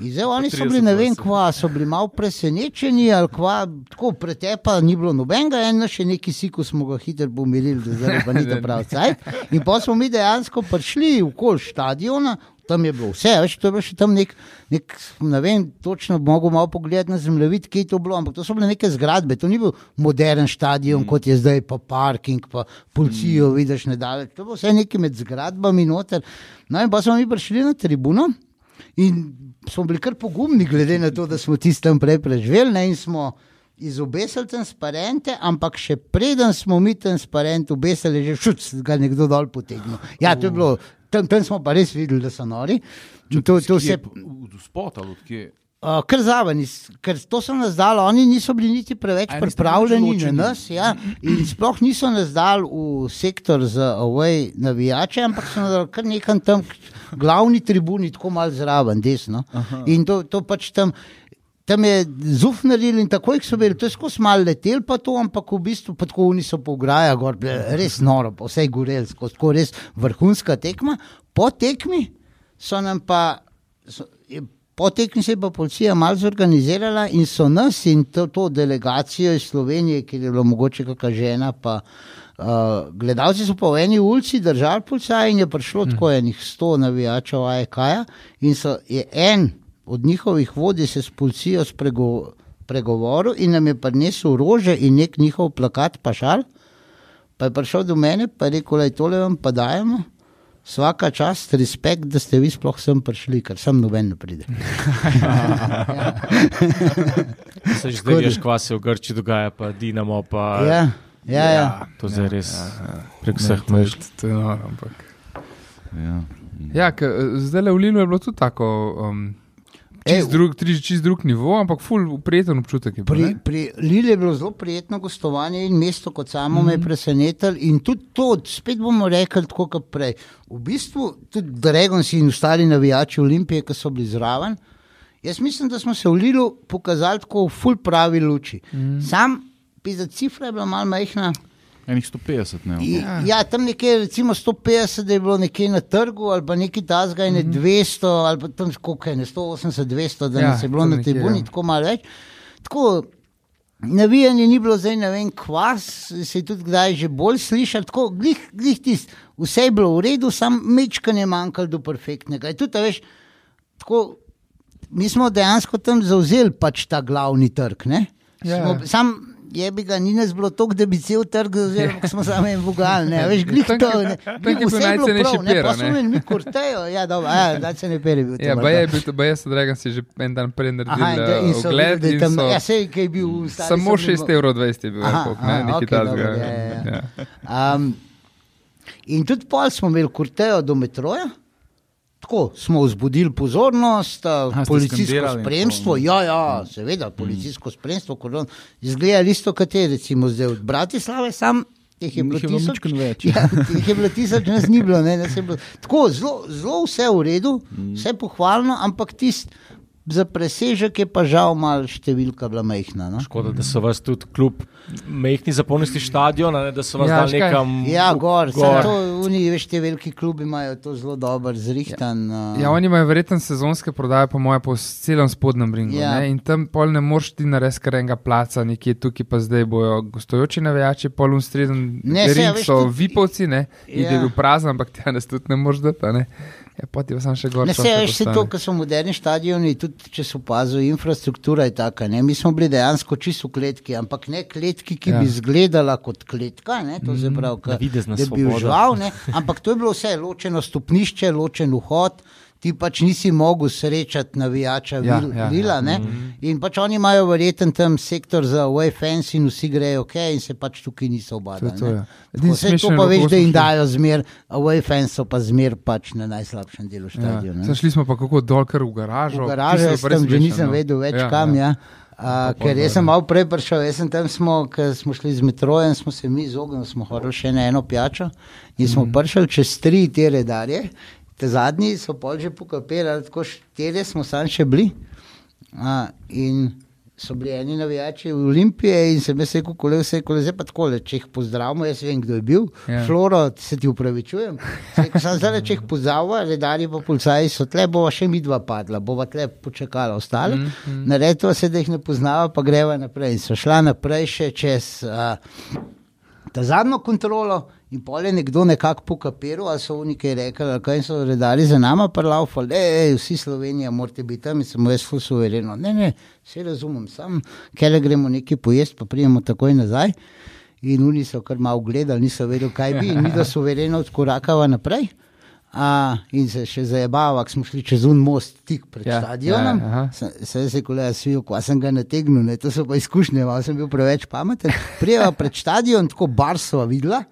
In zdaj oni so bili, ne vem, kva, so bili malo presenečeni, ali kva, tako pretepa, ni bilo nobenega, eno še neki siku smo ga hitro pomirili, da zdaj pa ni to prav cajt. In pa smo mi dejansko prišli v kol stadiona, tam je bilo vse, veš, to je bilo še tam nek, nek ne vem, točno mogo malo pogledati na zemljevid, kje je to bilo, ampak to so bile neke zgradbe, to ni bil modern stadion, mm. kot je zdaj, pa parking, pa policijo, mm. vidiš nedaleč, to bilo vse nekaj med zgradbami noter. No in pa smo mi prišli na tribuno. In smo bili kar pogumni, glede na to, da smo tisti tam prej preživeli. Ne, in smo izobesili transparente, ampak še preden smo mi transparent obesili, je že šuc, ga nekdo dol potegnil. Ja, to je bilo, tam, tam smo pa res videli, da so nori. In To, to vse, V spot ali odkje? Uh, kar zraven, iz- ker to so nas dali, oni niso bili niti preveč pripravljeni na nas. Ja, in sploh niso nas dali v sektor za away navijače, ampak so nas dali kar nekam tam, glavni tribuni, tako malo zraven, desno. In to, to pač tam. Tam je zufnaril in tako jih so bili, to je skozi malo letel, pa to, ampak v bistvu pa tako oni so pograja, gor, res noro, pa vse gorel, skozi tako res vrhunska tekma. Po tekmi so nam pa, so, je, po tekmi se je pa policija malo zorganizirala in so nas in to, to delegacijo iz Slovenije, ki je bila mogoče kakšna žena, pa uh, gledalci so pa v eni ulici držali policija in je prišlo tako enih sto navijačev AEK-ja in so, je en od njihovih vodij se s policijo sprego, pregovoril in nam je prinesel rože in nek njihov plakat pa šal. Pa je prišel do mene, pa je rekel, da je tole vam pa dajemo. Vsaka čast, respekt, da ste vi sploh sem prišli, ker sem noben ne pride. Se že zdaj veš, kva se v Grči dogaja, pa Dinamo, pa Ja, ja, ja. to zdaj res prek vseh Ne, to je- mrež. To je noro, ampak. Ja. Ja, ke, zdaj le v Lilu je bilo tudi tako. Um, Čist drug, tri- čist drug nivo, ampak ful prijeten občutek je. Pri, pri Lili je bilo zelo prijetno gostovanje in mesto kot samo mm -hmm. me je presenetilo. In tudi to, spet bomo rekli, tako kot prej. V bistvu tudi Dragoci in ostali navijači Olimpije, ki so bili zraven. Jaz mislim, da smo se v Lilu pokazali tako v full pravi luči. Mm. Sam, pisa cifra je bila malo majhna. Enih 150, ne? Ja. ja, tam nekje, recimo 150, da je bilo nekje na trgu, ali pa nekaj tasga, in 200, ali pa tam koliko je, ne, 180, 200, da Ja, nas je bilo na nekje, tribuni, ja. tako malo več. Tako, Navijanje ni bilo zdaj, ne vem, kvas, se je tudi kdaj že bolj slišal, tako glih, glih tist, vse je bilo v redu, sam mečkanje je manjkalo do perfektnega. In tudi, a veš, tako, mi smo dejansko tam zauzeli pač ta glavni trg. ne. Ja. Smo, sam je bi ga ni nas bilo toliko, da bi cel trg ampak smo samo en vogal, ne, a veš, glih to. Ne, glih vse je bilo prav, ne, imeli mi kurtejo, ja, dobro, ja, da se ne pere je bil. Ja, baje je bil baje so Dragan si že en dan prej naredil Aha, in in so ogled. in tam- so- ja, sej, kaj je bil stari Samo so bili- 6,20 evrov je bil, Aha, ne, nekaj dobro, ja, ja, ja. ja. Um, in tudi pol smo imeli kurtejo do metroja. Tako smo vzbudili pozornost, Aha, Aha, ste policijsko skandirali in spremstvo. to, ne? Ja, ja, seveda, policijsko spremstvo. Izgleda isto, kot je recimo zdaj od Bratislave, sam jih je bilo tisoč. majčkeno več. Ja, jih je bilo tisoč, nas ni bilo. Ne, nas je bilo. Tako, zelo, zelo vse v redu, vse pohvalno, ampak tisti za presežek je pa žal malo številka bila majhna. No? Škoda, da so vas tudi kljub mehki zapolnosti stadiona, ne, da so vas Ja, ja, dali nekam. Ja, gor, gor. To, te veliki klubi imajo to zelo dobro zrihtan. Ja, oni imajo verjetno sezonske prodaje, po mojem, po celem spodnjem ringu. Ja. Ja. In tam pol ne moreš ti narediti kar enega placa, nekje tukaj pa zdaj bojo gostujoči navijači, pol unstreden Ne, saj, ring veš, so tudi- vipovci, ne, in Ja. je bil prazen, ampak ti nas tudi ne moreš dati, a ne. Ja, poti pa sam še gor. Ne, se veš, se to, kar so moderni stadioni, tudi tudi, če so opazili, infrastruktura je taka. Ne? Mi smo bili dejansko čisto v kletki, ampak ne kletki, ki ja. bi izgledala kot kletka. Ne? To se pravi, ka, Navidezna da bi bil žival, ne? ampak to je bilo vse, ločeno stopnišče, ločen vhod. Ti pač nisi mogel srečati navijača Ja, vil, ja, Vila. ja. Ja, In pač oni imajo verjeten tam sektor za away fans in vsi grejo ok, in se pač tukaj niso To je to, obadali. ja. Vse to pa veš, da jim dajo zmer, away fans so pa zmer pač na najslabšem delu Ja. stadiona. Zdaj Šli smo pa kako dol, kar v garažo. V je jaz tam že nisem no. vedel več Ja, kam. ja. Ja. Uh, ker jaz sem malo prej prišel, jaz sem tam, smo, ker smo šli z metrojem, smo se mi izognili, smo hodili še na eno pijačo in smo Mhm. mm. prišli čez tri te redarje. Te zadnji so pol že pokapirali, tako štiri smo sam še bili. Uh, in so bili eni navijači v Olimpiji in sem jaz rekel, kole vse, kole zdaj pa tako, če jih pozdravimo, jaz vem, kdo je bil. Ja. Floro, se ti upravičujem. Rekel, Sam zdaj, če jih pozdravimo, redarji pa policaji so tle, bova še mi dva padla, bova tle počakala ostale. Mm, mm. Naredila se, da jih ne poznava, pa greva naprej. In so šla naprej še čez uh, ta zadnjo kontrolo. In pol je nekdo nekako pokapiral, ali so oni kaj rekli, ali kaj so redali za nami, pa laufali, ej, vsi Slovenija, morate biti tam in sem jaz ful suvereno. Ne, ne, vse razumem, sam, ker gremo nekaj pojesti, pa prijemo takoj nazaj. In oni so kar malo gledali, niso vedeli, kaj bi, in mi da suvereno odkorakava naprej. A, in se še zabavamo, smo šli čez un most tik pred Ja, ja, stadionom. ja, Se je kolega svil, ko sem ga nategnil, ne, to so pa izkušnje, malo sem bil preveč pameten. Prijeva pred stadion, tako bar sva videla.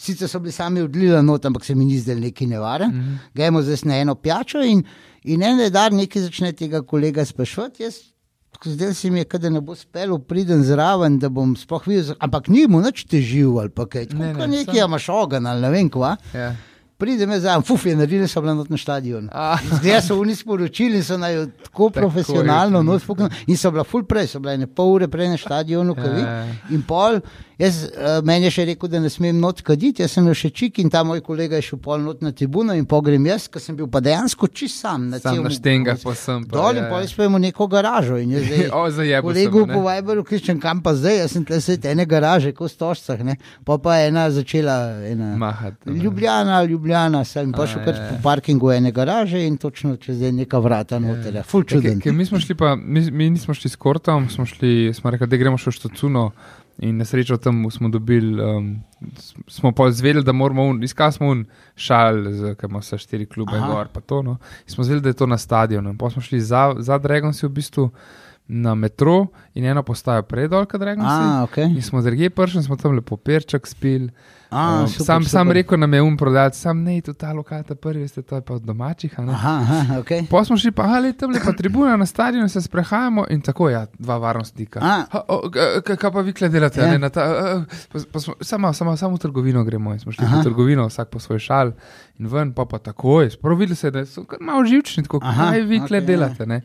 Sicer so bili sami odlili not, ampak se mi ni zdel neki nevaren. Mm -hmm. Gremo zdaj na eno pijačo in, in en dan nekaj začne tega kolega sprašovati. Jaz, zdaj se mi je, da ne bo spelo, pridem zraven, da bom sploh videl, ampak ni mu nič težil ali pa kaj. Ne, ne, ne, nekaj sam- imaš ogen ali ne vem kva. Ja. Pridem za, fuf, je naredili so bili na stadionu. Zdaj so oni sporočili so naj tako profesionalno not fuknili. In so bila ful prej, so bile ne pol ure prej na stadionu, kaj vi. Ja. In pol, jaz, uh, meni je še rekel, da ne smem not kaditi, jaz sem imel še čik in ta moj kolega je šel pol not na tribuno in pogrem jaz, ker sem bil pa dejansko čist sam. Na Sam na štengah pa sem. pa, Dol ja, in ja. pol spojimo neko garažo. In jaz zdaj, O, zajebal sem, kolegu po Viberu, kričem, kam pa zdaj, jaz sem tle sed ene garaže, kot v Stožcah, ne. Pa pa je ena začela, ena. Mahati. Ljubljana, Ljubljana, sem pa A, šel kar ja, ja. po parkingu ene garaže in točno čez neka vrata noter. ja. Ful Ja, čuden. ker Mi smo šli pa, mi, mi nismo šli s Kortom, smo šli, smo rekli, da gremo še v Štacuno. In na srečo tam smo dobili, um, smo pa izvedeli, da moramo, un- iskali smo un šal, ki ima vse štiri klube, Aha. gor, pa to. No. In smo izvedeli, da je to na stadionu. In Pa smo šli za, za Dragonsi v bistvu na metro in eno postajo predol, kot Dragonsi. A, ok. In smo drugje prišli, smo tam lepo perček spili. A, Um, super, sam, sam super. rekel nam je um prodajati, sam ne, to ta lokal, ta prvi, veste, to je pa od domačih. Aha, aha, ok. Pa smo šli, pa ali tam lepa tribuna na stadionu, se sprehajamo in tako, ja, dva varnostnika. Ha, o, k- k- Kaj pa vi kle delate? Ja. Ja. Ne, ta, a, pa, pa smo, samo, samo, samo v trgovino gremo in smo šli Aha. V trgovino, vsak po svoj šal in ven, pa pa takoj. Prav videli se, da so malo živčni, tako Aha, kaj vi kle ja. delate. Ne?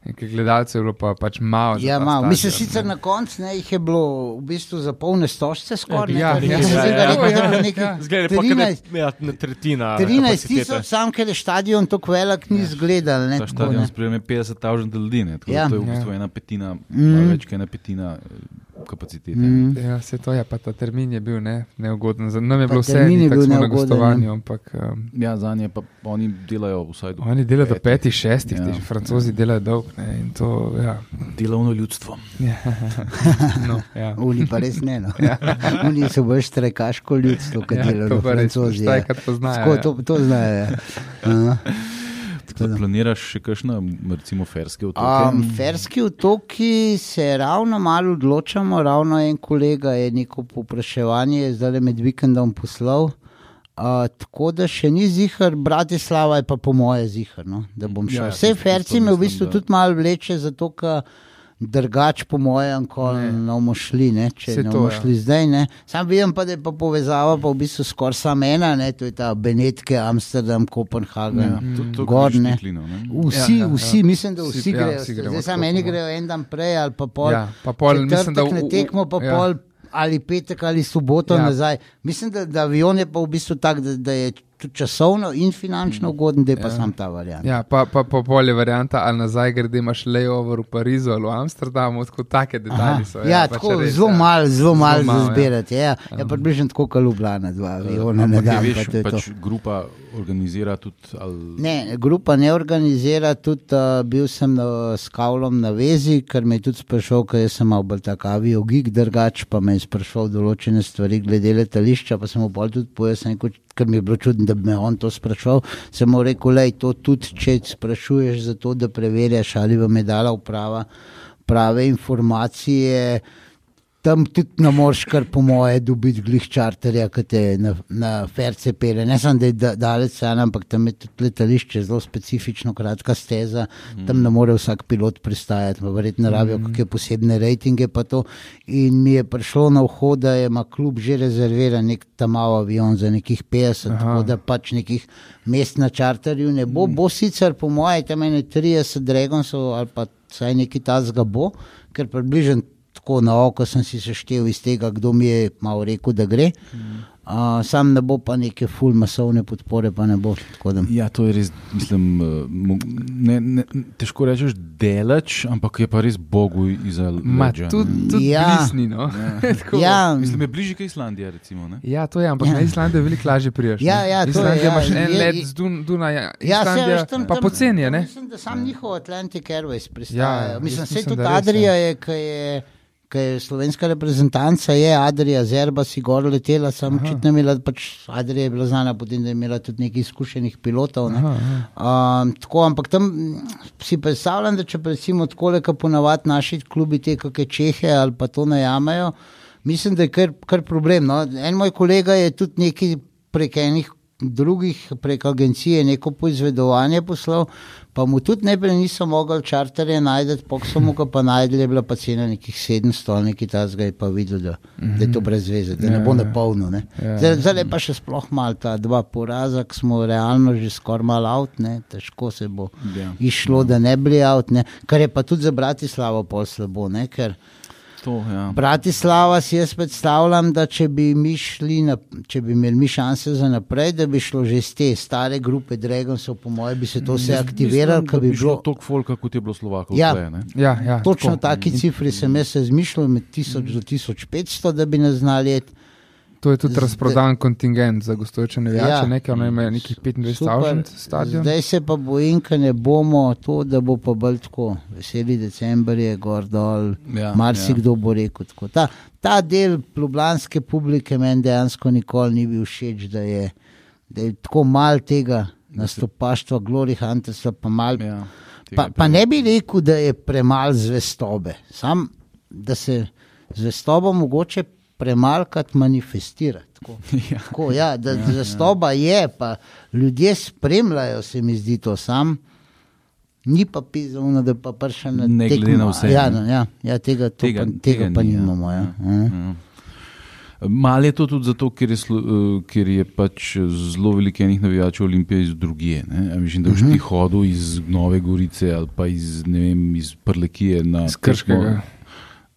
In ker gledalcev je bilo pa, pač malo. Ja, malo. Mislim, stadion, sicer na koncu ne, jih je bilo v bistvu za polne stožce skoraj. Ja, ne, ja, ja, ja, ja, ja. nekaj Zgleda pa, 13 da je tretjina. 13 kapacitete. tisoč, sam ker je stadion tako velik, ni zgledal. ne, tako, stadion sprejme 50 tisoč ljudi, ne, tako Ja. ja. to je v Ja. bistvu ena petina, Mm. mm. več kot ena petina eh, kapacitete. Mm. Ja, se to je, pa ta termin je bil ne, neugoden. Za nam je Pa bilo vse, je tako na gostovanju, ja. ampak um, Ja, za nje pa oni delajo vsaj do oni delajo do petih, šestih, Ja. ja. ti francozi delajo dolg. Ne, in to, ja. delovno ljudstvo. Ja. No, ja. Oni pa res ne. No. Oni so bolj štrekaško ljudstvo, kot Ja, delajo to pa res, francozi. ja. poznajo, Tako, ja. to, to znajo. Ja. Aha. Da planiraš še kakšne, recimo, ferske otoke? Um, ferski otoki se ravno malo odločamo, ravno en kolega je neko popraševanje zdaj med vikendom poslal. Uh, tako da še ni zihar, Bratislava je pa po moje zihar. No, da bom šel. Ja, Ja, ja, Vse ferci me v bistvu da- tudi malo vleče, zato ker drugač po mojem, ko Ne. bomo šli, ne, če Saj ne bomo ja. šli zdaj. Ne. Sam vidim pa, da je pa povezava pa v bistvu skoraj samo ena, ne, to je ta Benetke, Amsterdam, Kopenhagen. Ja, to, to Gor, ne. Štiklinov, ne? Vsi, Ja, ja, ja. vsi, mislim, da Vsi- vsi ja, grejo. vsi Zdaj gremo samo eni grejo en dan prej, ali pa pol. Ja, pa pol, mislim, da v- ne tekmo, pa ja. pol ali petek ali soboto Ja. ja. nazaj. Mislim, da, da avion je pa v bistvu tak, da, da je tudi časovno in finančno ugoden, da je pa Ja. sam ta variant. Ja, pa, pa, pa polje varianta, ali nazaj gre, da imaš layover v Parizu ali v Amsterdamu, tako take detajli so. ja, pač tako res, zelo ja. malo, zelo malo malo, za ja. zbirati. Ja, ja približno tako kot Ljubljana, dva aviona na dan. veš, pa to je to. pač grupa organizira tudi. Ali, Ne, grupa ne organizira, tudi uh, bil sem na, s Kavlom na vezi, ker me je tudi sprašal, ker sem mal bolj tak aviogig drugač, pa me je sprašal določene stvari glede letališča, pa sem mu bolj tudi pojasnil, ker mi je bilo čudno, da bi me on to sprašal. Sem mu rekel, da je to tudi, če sprašuješ za to, da preverjaš, ali vam je dala uprava prave informacije. Tam tudi ne moreš, kar po moje, dobiti glih čarterja, ki te na, na ferce pele. Ne samo, da je da- daleč stran, ampak tam je tudi letališče zelo specifično, kratka steza, mm. tam ne more vsak pilot pristajati, verjetno rabijo mm. kakšne posebne rejtinge. In mi je prišlo na vhod, da ima klub že rezerviran nek tam avion za nekih 50, Aha. tako da pač nekih mest na čarterju ne bo. Bo sicer po moje tam ene 30 Dragonsov ali pa vsaj nekaj tazga bo, ker približno tako na oko sem si seštel iz tega, kdo mi je malo rekel, da gre. Uh, sam ne bo pa neke full masovne podpore, pa ne bo. tako Da, Ja, to je res, mislim, eh, ne, ne, težko rečeš delač, ampak je pa res Bogu iza Ma, leđa. ne. tudi tud Ja. ja. blisni. No? Tako. ja, Mislim, je bližje kot Islandija. Recimo, ne? Ja, to je, ampak Ja. ja. na Islandiji je veliko lažje prijeti. Ja, ja, to je, Islandija ja, imaš en let z Dun, Dunaja, Ja, Islandija saj veš, tam- pa tam- poceni je, ne? Mislim, da sam njihov Atlantic Airways Ja, pristaja. ja, mislim, jaz se mislim, tudi da res, Adrija je, ki je. Je slovenska reprezentanca, je Adrija, Zerba si gor letela, sem Aha. očitno imela, pač Adrija je bila znana, potem da je imela tudi nekaj izkušenih pilotov. Ne. Aha, aha. Um, tako, ampak tam si predstavljam, da če recimo tako, kot ponavadi naši klubi te kakšne Čehe ali pa to najamejo, mislim, da je kar, kar problem. No. En moj kolega je tudi neki prek enih drugih, prek agencije, neko poizvedovanje poslal, pa mu tudi najprej niso mogli čarterje najti, pok so mu ga pa najdli, je bila pa cena nekih 700 ali nekaj tasga, je pa videl, da, da je to brez veze, da ne bo Ja, ja. napolno. Ne. Ja. Zdaj, zdaj je pa še sploh malo ta dva poraza, ki smo realno že skoraj malo out, ne. težko se bo Ja. išlo, da ne bi out, ne. kar je pa tudi za Bratislavo pol slabo, ne. ker To, ja. Bratislava si jaz predstavljam, da če bi, mi šli na, če bi imeli mi šanse za naprej, da bi šlo že iz te stare grupe Dragonsov, po mojem, bi se to vse aktiviralo, ker bi bilo. toliko folka, kot je bilo Slovakov. Ja. tle, ne. Ja, ja, Točno tako. taki cifri sem jaz izmišljal, med 1000 do 1500, da bi nas znali. jet. To je tudi razprodan kontingent za gostujoče navijače, Ja. ja. nekaj, ono ima nekih 25.000 stadion. Zdaj se pa bojim, ker ne bomo to, da bo pa bolj tako. Veseli decembr je gor dol, Ja, marsikdo bo rekel tako. Ta, ta del ljubljanske publike meni dejansko nikoli ni bil všeč, da je, da je tako mal tega nastopaštva, Glory Huntersa, pa mal Ja, Pa, pa ne bi rekel, da je premalo zvestobe, sam da se zvestobo mogoče premalkrat manifestira. Tako. Ja. Tako, ja, da ja, zvestoba ja. je, pa ljudje spremljajo, se mi zdi to sam. Ni pa pisano, da pa prša na Ne glede na vse, Ja, no, ja, ja, tega, tega, pa, tega pa ni, ja. nimamo. Ja. Ja. Ja. Mal je to tudi zato, ker je, slo, eh, ker je pač zelo veliko enih navijačev Olimpije iz drugije. ne. A Mislim, da boš Mhm. ti hodil iz Nove Gorice ali pa iz, ne vem, iz Prlekije na Iz Krškega. tekmo,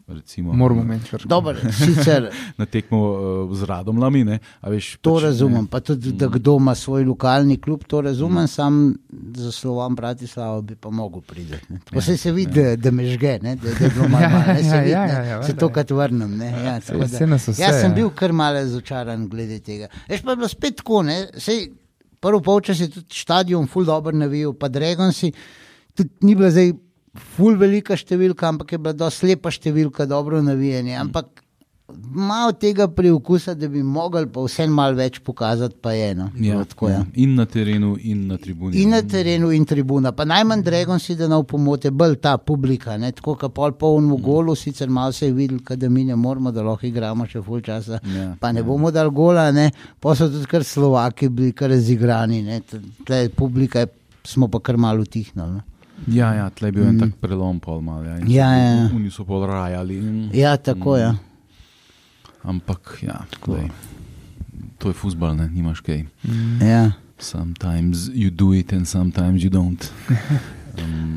Recimo, Moramo imeti kar. Sicer na tekmo uh, z radom lami. Ne, a veš, to pač, razumem, pa tudi, da kdo ima svoj lokalni klub, to razumem, sam za slovom Bratislava bi pa mogel priti. Tako se, se vidi, da, da me žge, ne, da, da je bilo malo, malo, ne, se Ja, vidi, ja, ne, ja, ja, se valjda, to ja. kad vrnem. Ne, ja, tako da- Vse nas vse, Jaz sem ja. bil kar malo razočaran glede tega. Veš pa je bilo spet tako, ne, sej prvo polčas je tudi stadion ful dobro navijal, pa Dragonsi, tudi ni bila zdaj ful velika številka, ampak je bila dosti lepa številka, dobro navijanje, ampak malo tega priokusa, da bi mogli pa vse malo več pokazati, pa je eno. Ja, tako, ja. ja. In na terenu, in na tribuni. In na terenu, in tribuna. Pa najmanj Dragon si da nav pomote, bolj ta publika. Ne? Tako kot pol polnemu golu, sicer malo se je videl, da mi ne moramo, da lahko igramo še full časa. Ja, Pa ne bomo dal gola, ne? pa so tudi kar Slovaki bili kar razigrani. ne. T- Tle publika je, smo pa kar malo utihnili. Ja, ja tle je bil mm. en tak prelom, pol mal. Ja, Ja, ja, ja. Oni so pol rajali. In, Ja, tako je. Ja. Ampak, ja, glej, to je futbal, ne, nimaš kaj. Ja. Sometimes you do it and sometimes you don't.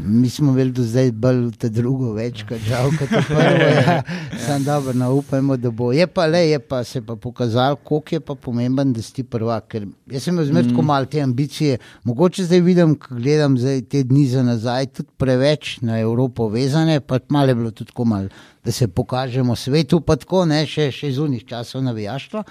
Mi smo imeli do zdaj bolj te drugo več, kot žal, kot prvo. Ja. Sam dobro, no, upajmo, da bo. Je pa le, je pa se pa pokazal, koliko je pa pomemben, da si prvak. Ker jaz sem imel zmerno mm. malo te ambicije. Mogoče zdaj vidim, ko gledam zdaj te dni za nazaj, tudi preveč na Evropo vezane, pa malo je bilo tudi tako malo, da se pokažemo svetu, pa tako ne, še, še iz unih časov navijaštva.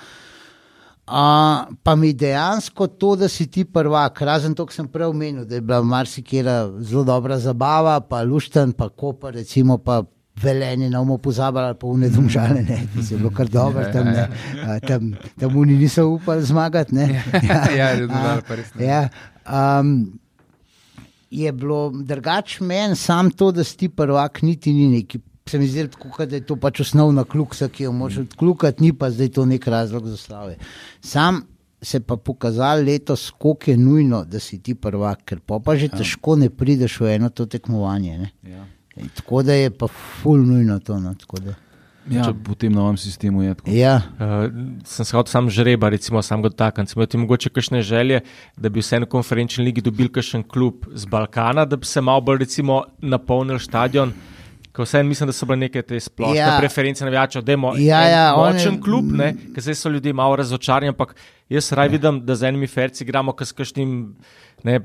A, pa mi dejansko to, da si ti prvak, razen to, kar sem prej omenil, da je bila marsikera zelo dobra zabava, pa lušten, pa ko pa recimo pa. Velenje na umu pozabili, pa vne domžale, ne, to je bilo kar dobro, tam, ne, a, tam, tam oni niso upali zmagati. Ne. Ja, ja, je domžale, pa res. Ja, um, je bilo drugače meni, sam to, da si ti prvak, niti ni neki. Se mi zdi, tako, da je to pač osnovna kluksa, ki jo moraš odklukati, ni pa zdaj to nek razlog za slave. Sam se pa pokazal letos, koliko je nujno, da si ti prvak, ker pa, pa že težko ne prideš v eno to tekmovanje. Ne. Ja. In Tako da je pa ful nujno to. No, tako da- Ja, v tem novem sistemu je tako. ja, Uh, sem se hotel sam žreba, recimo, sam ga dotakniti. Sem imel mogoče kakšne želje, da bi vse na konferenčni ligi dobil kakšen klub z Balkana, da bi se malo bolj recimo napolnil stadion. Ko vse mislim, da so bile neke te splošne Ja. ja. preference navijačev, da imamo Ja, ja, on je- močen klub, ne, ker zdaj so ljudje malo razočarani, ampak jaz raj vidim, da z enimi ferci igramo, kot s kakšnim. Ne,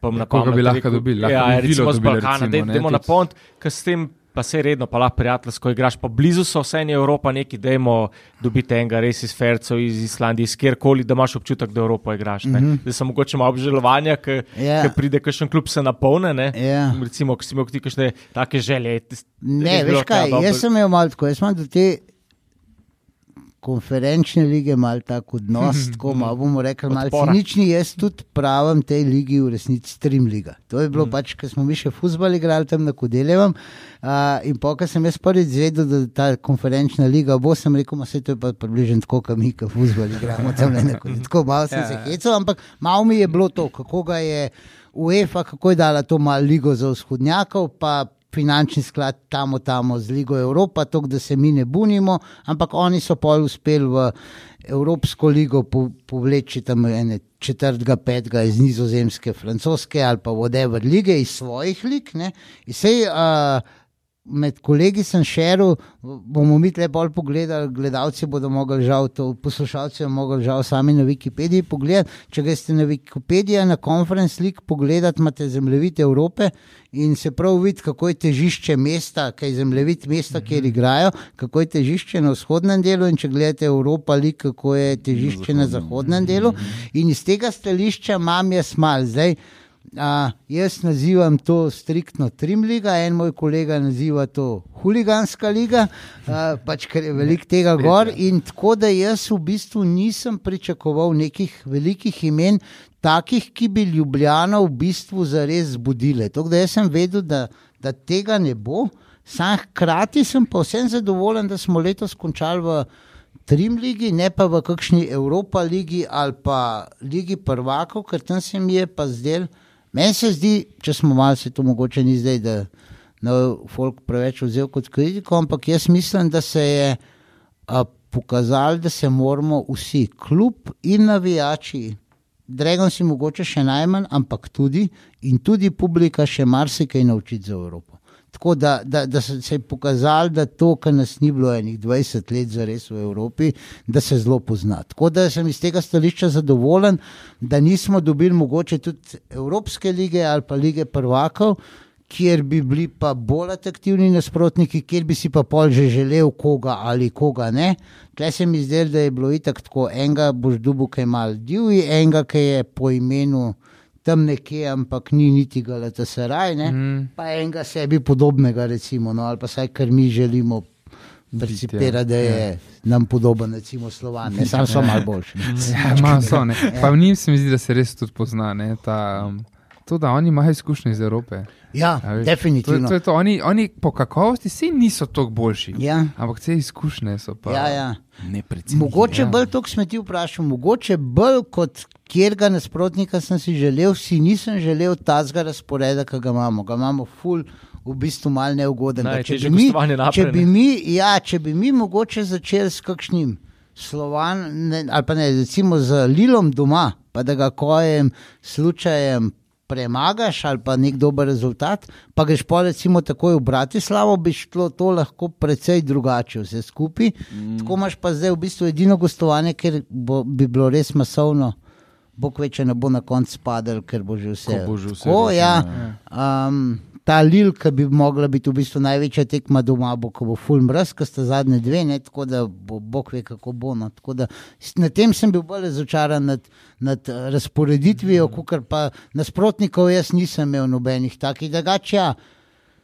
pa na koga bi lahko dobili, lahko Ja, bi recimo z Balkana, da idemo na pont, ker s tem pa se redno, pa lahko prijateljsko igraš, pa blizu so vse eni Evropa, neki dajmo dobiti enega res iz Fercev, iz Islandije, iz kjerkoli, da imaš občutek, da Evropo igraš. Mm -hmm. Zdaj sem mogoče malo obžalovanja, ker Mhm. Ja. yeah. pride kakšen klub se napolne. Ne? Ja. Recimo, ko si imel ti kakšne take želje. Ne, veš kaj, ta jaz sem imel malo tako, jaz imam do te konferenčne lige malo tako odnos, tako malo bomo rekli, malo cinični, jaz tudi pravim tej ligi v resnici stream liga. To je bilo mm. pač, ker smo mi še futbol igrali tam na Kodeljevam uh, in po, ker sem jaz prvič zvedel, da ta konferenčna liga bo, sem rekel, ma se to je pa približno tako, kot mi, ki futbol igramo tam Kodeljevam. Tako malo sem se hecal, ampak malo mi je bilo to, kako ga je UEFA, kako je dala to malo ligo za vzhodnjakov, pa finančni sklad tamo, tamo z Ligo Evropa, to, da se mi ne bunimo, ampak oni so pol uspeli v Evropsko ligo po- povleči tam ene četrtega, petega iz nizozemske, francoske ali pa whatever lige iz svojih lig. ne. In Sej, uh, med kolegi sem šeril, bomo mi tle bolj pogledali, gledalci bodo mogli žal to, poslušalci bodo mogli žal sami na Wikipediji pogledati. Če greste na Wikipedijo, na Conference League pogledati, imate zemljevid Evrope in se prav vidi, kako je težišče mesta, kaj je zemljevid mesta, kjer igrajo, kako je težišče na vzhodnem delu in če gledate Evropa League, kako je težišče na zahodnem delu. In iz tega stališča imam jaz mal zdaj. A, jaz nazivam to striktno Trim liga, en moj kolega naziva to huliganska liga, a, pač ker je veliko tega gor. In tako da jaz v bistvu nisem pričakoval nekih velikih imen, takih, ki bi Ljubljano v bistvu zares zbudile. Tako da jaz sem vedel, da, da tega ne bo. Sam hkrati sem pa vsem zadovoljen, da smo letos končali v Trim ligi, ne pa v kakšni Evropa ligi ali pa ligi prvakov, ker tam se mi je pa zdel. Meni se zdi, če smo malo se to mogoče ni zdaj, da ne folk preveč vzel kot kritiko, ampak jaz mislim, da se je a, pokazalo, da se moramo vsi, klub in navijači, Dragon si mogoče še najmanj, ampak tudi in tudi publika še marsikaj naučiti za Evropo. Tako da, da, da se je pokazalo, da to, kar nas ni bilo enih 20 let za res v Evropi, da se zelo pozna. Tako da sem iz tega stališča zadovoljen, da nismo dobili mogoče tudi Evropske lige ali pa lige prvakov, kjer bi bili pa bolj atraktivni nasprotniki, kjer bi si pa pol že želel koga ali koga ne. Tle se mi zdi, da je bilo itak tako, enega boš dubu, ki je mal divji, enega, ki je po imenu tam nekje, ampak ni niti Galatasaraj, ne? mm. pa enega sebi podobnega, recimo, no, ali pa saj, kar mi želimo. Percipira, da je nam podoben, recimo, slovan, ne samo so malo boljši. Ja, malo so, ne. Pa v njim se mi zdi, da se res tudi pozna. Ne, ta, um, to, da oni imajo izkušnje iz Evrope. Ja, A veš, definitivno. To, to je to. Oni, oni po kakovosti si niso toliko boljši. Ja. Ampak te izkušnje so pa. Ja, ja. Mogoče ja. bolj to, kar sem ti vprašal, mogoče bolj kot kjerga nasprotnika sem si želel, si nisem želel tazga razporeda, ki ga imamo. Ga imamo ful, v bistvu mal neugoden. Da Če bi, mi, naprej, če, bi ne. mi, ja, če bi mi mogoče začeli s kakšnim slovan, ne, ali pa ne, recimo z Lilom doma, pa da ga kojem, slučajem, premagaš ali pa nek dober rezultat, pa greš pa recimo takoj v Bratislavo, bi šlo to lahko precej drugače vse skupaj. Mm. Tako imaš pa zdaj v bistvu edino gostovanje, ker bo, bi bilo res masovno. Bog veče ne bo na koncu padel, ker bo že vse. Ko bo že vse Tako, rešeno, ja, ja. um, ta Lil, ki bi mogla biti v bistvu največja tekma doma, bo, ko bo full mraz, ki sta zadnje dve, ne, tako da bo Bog ve, kako bo. No. Tako da Na tem sem bil bolj razočaran nad, nad eh, razporeditvijo, mm. pa nasprotnikov jaz nisem imel nobenih takih. Drugače, ja,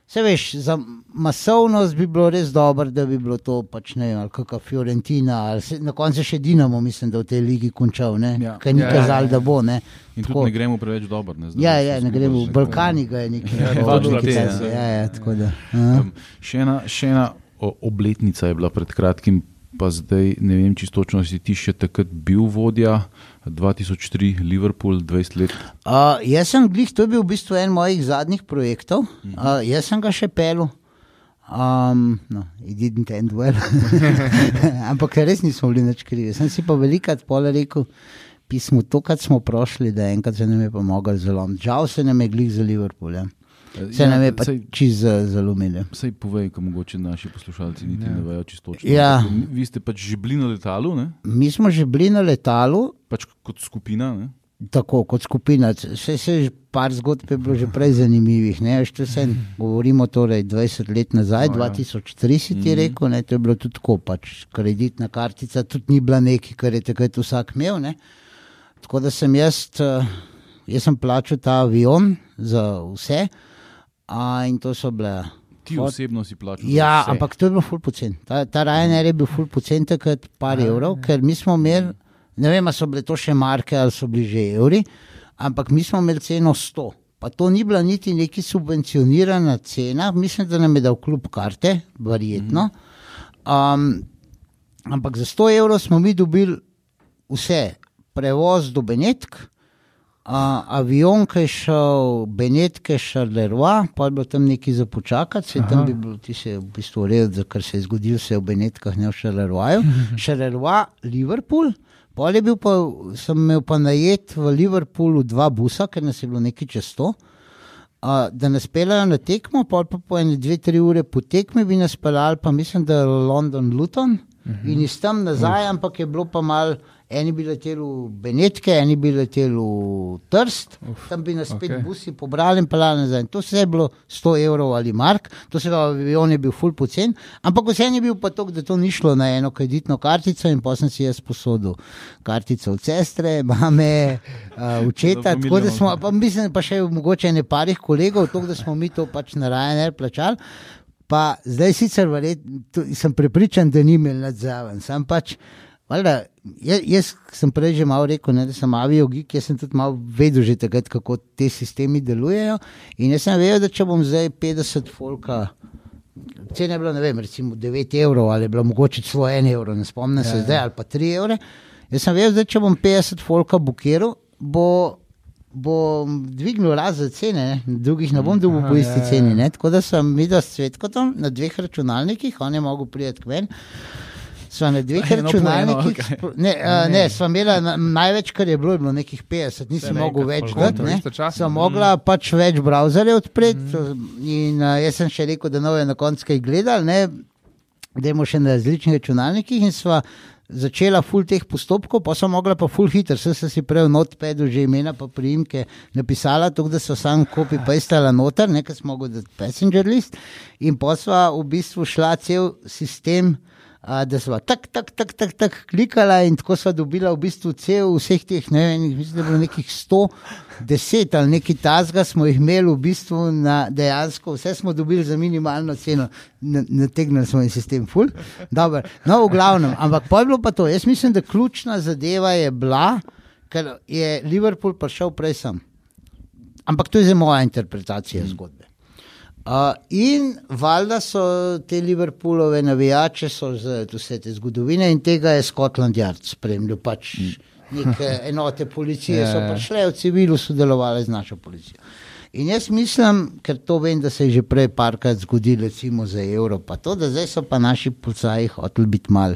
Se veš, za masovnost bi bilo res dobro, da bi bilo to pač ne vem, ali kakšna Fiorentina, ali se, na koncu še Dinamo, mislim, da v tej ligi končal, ne? Ja. Kaj ni Ja, ja, ja, ja. da bo. Ne? In Tako. tudi ne gremo preveč dobro. Ne, zdaj Ja, ja, ne gremo v Balkani, ga je nekaj. dva nekaj člani, časa, ja. ja, ja, tako da. aha. Um, še, ena, še ena obletnica je bila pred kratkim, pa zdaj ne vem, čisto točno si ti še takrat bil vodja. 2003, Liverpool, 20 let. Uh, jaz sem glih, to je bil v bistvu en mojih zadnjih projektov, uh, jaz sem ga še pelil. Um, no, it didn't end well. Ampak res nismo bili nič krivi. Sem si pa velikrat pole rekel, pismo, to, kar smo prošli, da enkrat se nam je pomagal zelo. Žal se nam je glih za Liverpool. Ja. Se nam je pa saj, čez zalomili. saj povej, ko mogoče naši poslušalci niti Ja. ne vejo čisto točno. Ja. Vi ste pač že bili na letalu, ne? Mi smo že bili na letalu, pač kot skupina. Ne? tako kot skupina. Vse se je par zgodb je bilo že prej zanimivih. Ne? Veš, to se govorimo torej 20 let nazaj, O, oh, ja. 2003 si ti Mhm. rekel, ne? to je bilo tudi tako, pač kreditna kartica tudi ni bila nekaj, kar je takrat vsak imel. Ne? Tako da sem jaz, eh, jaz sem plačal ta avion za vse. A, in to so bile. Ti Fot- osebno si plačal. Ja, vse. ampak to je bilo ful pocen. Ta, ta Ryanair je bil ful pocen, takrat par evrov, ker mi smo imeli, ne vem, ali so bile to še marke ali so bili že evri, ampak mi smo imeli ceno 100. Pa to ni bila niti neki subvencionirana cena, mislim, da nam je dal klub karte, verjetno. Um, ampak za 100 evrov smo mi dobili vse, prevoz do Benetk, Uh, avion, ki je šel, Benetke, Šarleroi, pa je bilo tam nekaj za počakati, se tam Aha. bi bilo, ti se je v bistvu uredil, kar se je zgodilo, se je v Benetkah, ne v Šarleroju. Šarleroi, Liverpool, pol je bil pa, sem imel pa najet v Liverpoolu dva busa, ker nas je bilo nekaj čez to. Uh, da nas peljajo na tekmo, pol pa po ene, dve, tri ure po tekmi bi nas peljali, pa mislim, da London, Luton uh -huh. in iz tam nazaj, ampak je bilo pa mal. Eni bi leteli v Benetke, eni bi leteli v Trst, Uf, tam bi nas spet okay. busi pobrali in pelali nazaj. In To vse je bilo 100 evrov ali mark, to se pravi, avion je bil full pocen, ampak vse je bil pa to, da to ni šlo na eno kreditno kartico in pa sem si jaz posodil kartico od sestre, mame, uh, očeta, tako da smo, pa mislim, pa še mogoče ne parih kolegov, to, da smo mi to pač na Ryanair plačali. Pa zdaj sicer verjet, to, sem prepričan, da ni imel nadzaven. Sam pač, valjda, jaz, jaz sem prej že malo rekel, ne, da sem aviogik, jaz sem tudi malo vedel že takrat, kako te sistemi delujejo. In jaz sem vedel, da če bom zdaj 50 folka. Cena je bila, ne vem, recimo 9 evrov ali je bilo mogoče celo 1 evro, ne spomnim se Ja, ja. zdaj, ali pa 3 evre. Jaz sem vedel, da če bom 50 folka bukiral, bo, bo dvignil razred cene, ne? drugih ne bom dobil po isti ja, ja. ceni. Ne? Tako da sem videl s Cvetkotom na dveh računalnikih, on je mogel priti k meni. Sva na dveh računalnikih, spro- ne, a, ne, sva imela na, največ, kar je bilo, je bilo nekih 50, nisi Vse mogel več dati. ne. Istočasno. Sva mogla pač več browserjev odpreti in a, jaz sem še rekel, da nove na koncu kaj gledali, ne, Dajmo še na različnih računalnikih in sva začela full teh postopkov, pa sem mogla pa full hiter, vse sem si prej v notepadu že imena pa priimke napisala, tako da so sam kopi pestala noter, nekaj smo mogli dati passenger list in pa sva v bistvu šla cel sistem. Da smo tako, tako, tako, tako tak, klikala, in tako smo dobila v bistvu cel vseh teh, ne vem, mislim, da je bilo nekih 110 ali nekaj tasga, smo jih imeli v bistvu na dejansko, vse smo dobili za minimalno ceno, Na- nategnili smo en sistem, ful. Dobar. No, v glavnem, ampak pa je bilo pa to. Jaz mislim, da ključna zadeva je bila, ker je Liverpool prišel prej sem. Ampak to je za moja interpretacija zgodbe. Uh, in valjda so te Liverpoolove navijače, so z vse te zgodovine in tega je Scotland Yard spremljal. Pač neke enote policije so ja. prišle v civilu, sodelovali z našo policijo. In jaz mislim, ker to vem, da se je že prej parkrat zgodilo, recimo za evro, pa to, da zdaj so pa naši policaji hoteli biti mal.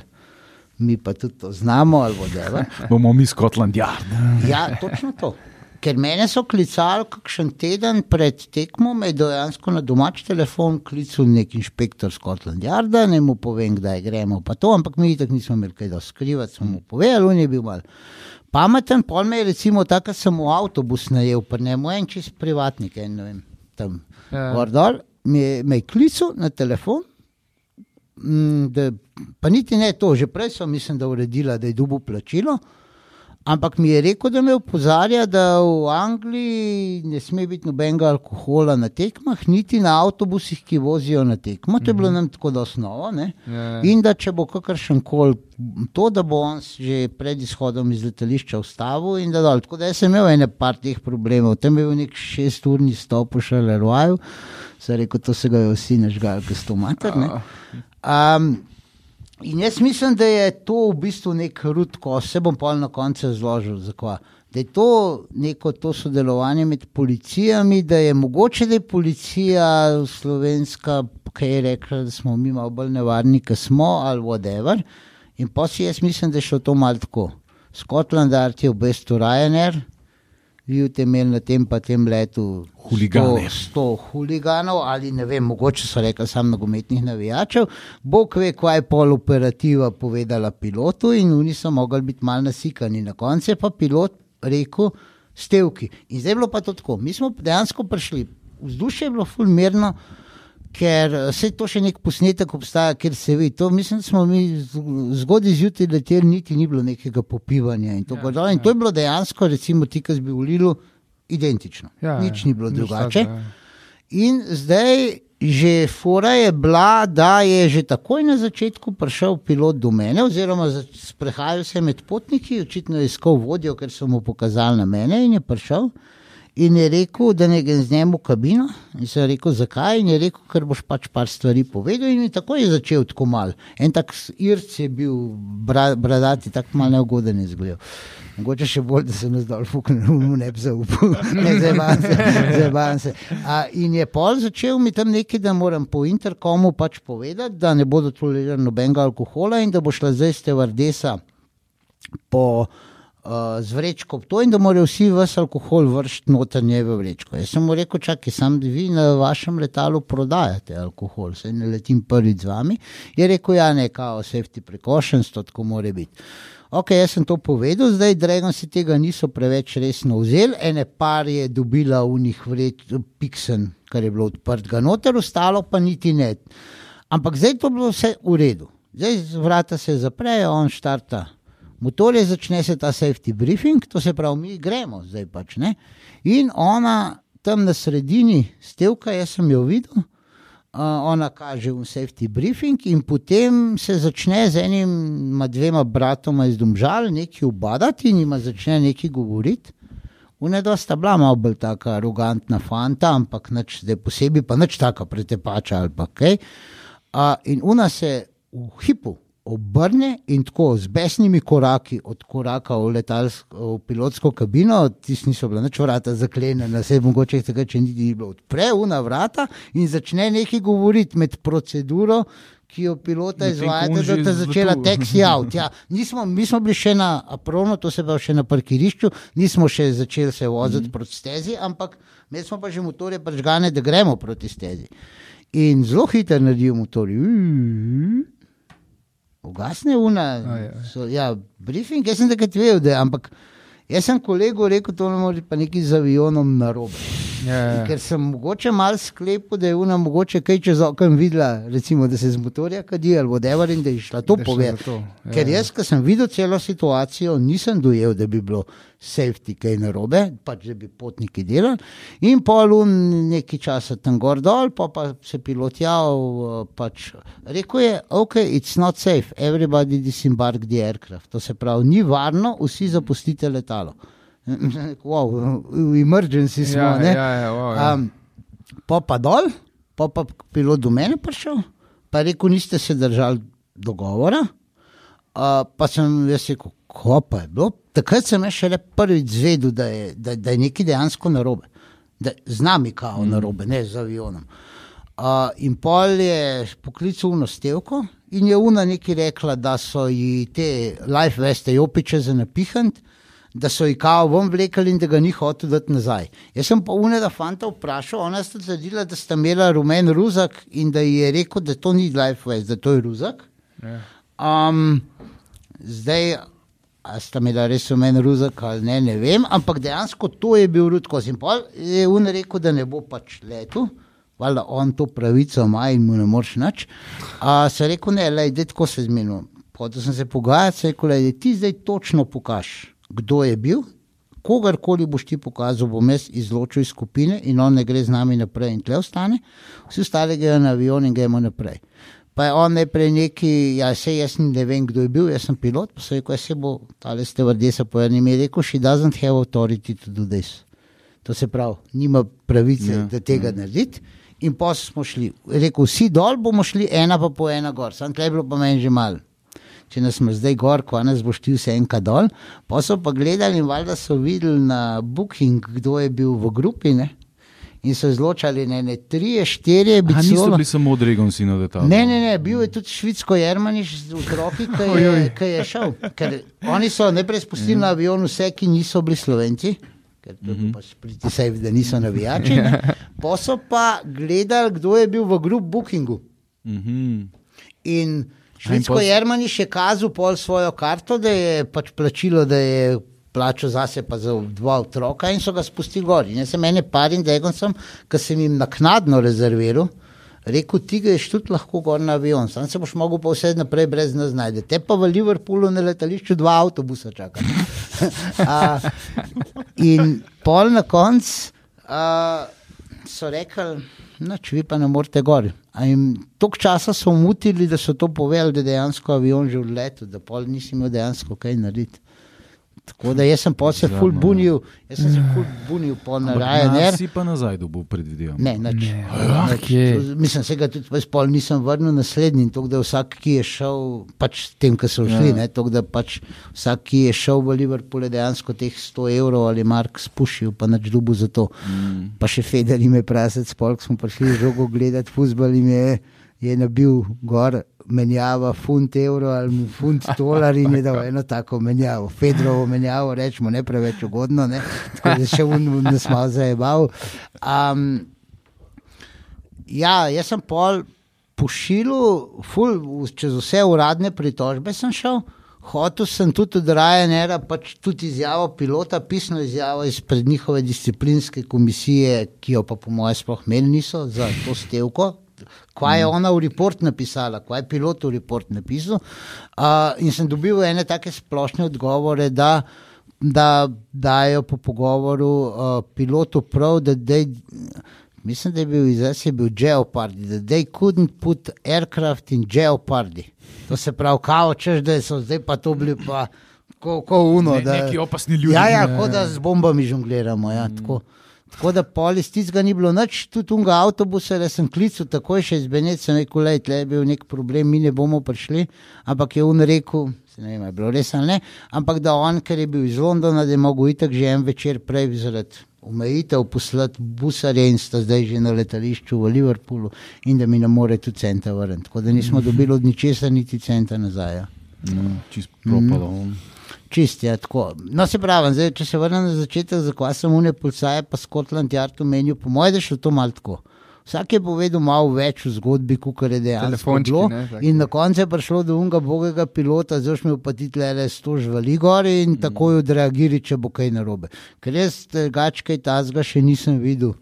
Mi pa tudi to znamo, ali vodeva. Bomo mi Scotland Yard. Ja, točno to. Ker mene so klicali kakšen teden pred tekmo, me je dejansko na domač telefon klical nek inšpektor Scotland Yarda, ne mu povem, kdaj gremo, pa to, ampak mi tako nismo imeli kaj da skrivati, smo mu povedali, on je bil mal. Pameten, pol me je recimo tako, da sem v avtobus najel, pa ne mu en čist privatnik, en, ne vem, tam. Ja. Gor dol, me, je- me je klical na telefon, mm, da, pa niti ne to, že prej sem mislim, da uredila, da je dubo plačilo. Ampak mi je rekel, da me opozarja, da v Angliji ne sme biti nobenega alkohola na tekmah, niti na avtobusih, ki vozijo na tekmo. To je bilo nam tako da osnova. Ne? Ja. In da če bo kakršen koli to, da bo on že pred izhodom iz letališča ustavil in da dol. Tako da sem imel ene par teh problemov. Tam je bil nek šesturni stop v Šaleroju, sem rekel, to se ga je vsi nažgal, ker so to mater. ne. Um, in jaz mislim, da je to v bistvu nek rud, ko se bom pol na koncu zložil. Zakva. Da je to neko to sodelovanje med policijami, da je mogoče, da je policija slovenska, ki je rekla, da smo mi malo bolj nevarni, kot smo ali whatever. In pa si jaz mislim, da je šlo to malo tako. Scotland Yard je v bistvu Ryanair, vi ste imeli na tem pa tem letu Huligane. 100, 100 huliganov ali ne vem, mogoče so rekli samo nogometnih navijačev. Bog ve, kaj je pol operativa povedala pilotu in oni so mogli biti mal nasikani. Na koncu je pa pilot rekel, stevki. In zdaj je bilo pa to tako. Mi smo dejansko prišli, vzdušje je bilo fulmirno. Ker se to še nek posnetek obstaja, ker se vidi. To mislim, da smo mi zgodaj zjutraj leteli, niti ni bilo nekega popivanja. In to, Ja, ja, in ja. to je bilo dejansko, recimo, ti, ki bi v Lilu, identično. Ja, Nič ja, ni bilo nič drugače. takega, ja. In zdaj že fora je bila, da je že takoj na začetku prišel pilot do mene, oziroma sprehajal se med potniki, očitno je iskal vodjo, ker so mu pokazali na mene in je prišel. In je rekel, da ne grem z njim v kabino. In sem rekel, zakaj? In je rekel, ker boš pač par stvari povedal. In tako je začel tako mal. En tak irc je bil, bra, bradati, tako mal neugoden je izgledal. Mogoče še bolj, da sem dol fuknil, mu ne bi zaupal. Ne, zabavam se. zabavam se. A, in je pol začel mi tam nekaj, da moram po interkomu pač povedati, da ne bodo tolerirali nobenega alkohola in da bo šla zdaj stevardesa po uh, z vrečko to in da morajo vsi vas alkohol vršiti notranje v vrečko. Jaz sem mu rekel, čakaj, sam vi na vašem letalu prodajate alkohol, se ne letim prvič z vami. Je rekel, ja, ne, kao, safety precautions, to tako more biti. Ok, jaz sem to povedal, zdaj Dragon si tega niso preveč resno vzeli, ene par je dobila v njih vreč, piksen, kar je bilo odprtega noter, ostalo pa niti ne. Ampak zdaj to bilo vse v redu. Zdaj vrata se zaprejo, on štarta motorje, začne se ta safety briefing, to se pravi, mi gremo zdaj pač ne. In ona tam na sredini stevka, jaz sem jo videl. Uh, ona kaže v safety briefing, in potem se začne z enim, dvema bratoma iz Domžal nekaj ubadati in jima začne nekaj govoriti. Unedva sta bila malo bolj tako arogantna fanta, ampak nič, zdaj posebej pa nič tako pretepača ali pa kaj. Uh, in una se v hipu obrne in tako z besnimi koraki od koraka v, letalsko, v pilotsko kabino, tisti niso bila nič vrata zaklenjena, se mogoče tega, če ni bilo, odpre una vrata in začne nekaj govoriti med proceduro, ki jo pilota izvajate, on da te začela taxi out. Ja, nismo, mi smo bili še na apronu, to se pravi še na parkirišču, nismo še začeli se voziti mm. proti stezi, ampak imeli smo pa že motorje pržgane, da gremo proti stezi. In zelo hitro naredijo motorje. Ugasne una. Aj, aj. So, ja, briefing, jaz sem takrat vedel, da je, ampak jaz sem kolegu rekel, to ne more pa nekaj z avionom narobe. Ja, ja. Ker sem mogoče malo sklepal, da je ona mogoče kaj čez okno videla, recimo, da se z motorja kadi ali whatever in da je šla to povedati. ja, Ker ja. jaz, ko sem videl celo situacijo, nisem dojel, da bi bilo safety kaj narobe, pač da bi potniki delali. In pol un nekaj časa tam gor dol, pa, pa se pilot javil, pač rekel je, ok, it's not safe, everybody disembark the aircraft. To se pravi, ni varno, vsi zapustite letalo. Wow, v emergency smo, Ja, ne? ja, ja, wow, ja. Um, pa pa dol, pa pa pilot do mene prišel, pa je rekel, niste se držali dogovora. Uh, pa sem jaz rekel, ko pa je bilo. Takrat sem jaz šele prvič zvedel, da je, da, da je nekaj dejansko narobe. Da z nami kao mm. narobe, ne z avionom. Uh, in pol je poklical na stevko in je una nekaj rekla, da so ji te life veste jopiče za napihant, da so jih kao ven vlekli in da ga ni hotel dati nazaj. Jaz sem pa unega fanta vprašal, ona sta trdila, da sta imela rumen ruzak in da ji je rekel, da to ni life vest, da to je ruzak. Ja. Um, zdaj, a sta imela res rumen ruzak ali ne, ne vem, ampak dejansko to je bil Rudko Simpol, je un rekel, da ne bo pač letel. Valjda on to pravico ima in mu ne moreš nič. Se je rekel, ne, le, da tako se zmenil. Potem sem se pogajal, se je rekel, da ti zdaj točno pokaž, kdo je bil. Kogarkoli boš ti pokazal, bom jaz izločil iz skupine in on ne gre z nami naprej in tle ostane, vsi ostali grejo na avion in gremo naprej. Pa je on najprej neki, ja, se jaz ne vem, kdo je bil, jaz sem pilot, pa se je rekel, se bo tale stevardesa po enem je rekel, she doesn't have authority to do this. To se pravi, nima pravice, Ja, yeah, da tega yeah. narediti. In pa smo šli, rekel, vsi dol bomo šli, ena pa po ena gor, sam tle je bilo pa meni že malo. Če nas smo zdaj gor, ko nas boš ti vse enka dol. Pa so pa gledali in valjda so videli na Booking, kdo je bil v grupi. Ne? In so izločali ne, ne tri, štiri, bi A niso bili samo od Regonsi na detalu. Ne, ne, ne, bil je tudi Švicko Jermaniš z otroki, ki je, ki je šel. Ker oni so najprej spustili na avion vse, ki niso bili slovenci. Ker to je pač pritisaj, da niso navijači. ne. Pa so pa gledali, kdo je bil v grup Bookingu. Mhm. In Švedsko pos- Jermaniš je kazal pol svojo karto, da je pač plačilo, da je plačal zase pa za dva otroka in so ga spustili gor. In jaz sem ene par in degon sem, ki sem jim naknadno rezerviral. Rekel, ti greš tudi lahko gor na avion, sam se boš mogel pa vse naprej brez nas najde. Te pa v Liverpoolu na letališču dva avtobusa čaka. A, in pol na koncu so rekli, noč vi pa ne morete gor. Toliko časa so mutili, da so to povedali, da je dejansko avion že odletel, da pol nisi imel dejansko kaj narediti. Tako da jaz sem pa se ful bunil, jaz sem se ful bunil po na Ryanair. Si pa nazaj dobil, predvidevam. Ne, nič. Ne, Nič. kje? Mislim, se ga tudi jaz pol nisem vrnil naslednji, tako da vsak, ki je šel, pač tem, ki so šli, ja. tako da pač vsak, ki je šel v Liverpool, je dejansko teh 100 evrov ali mark spušil, pa nič dubu za to. Mm. Pa še Feder jim je prasec, polk smo prišli žogo gledati, fuzbal jim je, je nabil gor. Menjava funt evro ali funt dolar in je dal eno tako menjavo, Fedrovo menjavo, rečemo, ne preveč ugodno, ne? tako da še un, un nas malo zajemal. Um, Ja, jaz sem pol pošiljal, ful, čez vse uradne pritožbe sem šel. Hotel sem tudi od Ryanaira, pač tudi izjavo pilota, pisno izjavo izpred njihove disciplinske komisije, ki jo pa po mojem sploh imeli niso za to stevko. Kaj je ona v report napisala, kaj je pilot v report napisal. Uh, in sem dobil ene take splošne odgovore, da, da dajo po pogovoru uh, pilotu prav, da dej, Mislim, da je bil izraz, je bil Jeopardy, da they couldn't put aircraft in Jeopardy. To se pravi, kao češ, da so zdaj pa to bili pa, ko, ko uno. Ne, da, neki opasni ljudje. Ja, ja, kot da z bombami žongliramo. Ja, tako. Tako da polis tistega ni bilo nič, tudi unga avtobusa, da sem klical takoj še iz Beneca, rekel, da je bil nek problem, mi ne bomo prišli, ampak je on rekel, se ne vem, je bilo res ali ne, ampak da on, ker je bil iz Londona, da je mogel itak že en večer prej zaradi omejitev poslati busarje in sta zdaj že na letališču v Liverpoolu in da mi ne more tu centa vrniti. Tako da nismo dobili od ničesar niti centa nazaj. Ja. No, čist propalo. Mm. Čist je tako. No, se pravi, zdaj, če se vrnem na začetek, zakaj sem une pulsaje, pa Scotland Yard omenil, po mojem, da je šlo to malo tako. Vsak je povedal malo več v zgodbi, kot je dejansko bilo. ne, taki. In na koncu je prišlo do unga bogega pilota, zdaj smo pa ti tle sto žvali gor in takoj odreagirali, če bo kaj narobe. Ker jaz drugače kaj tazga še nisem videl.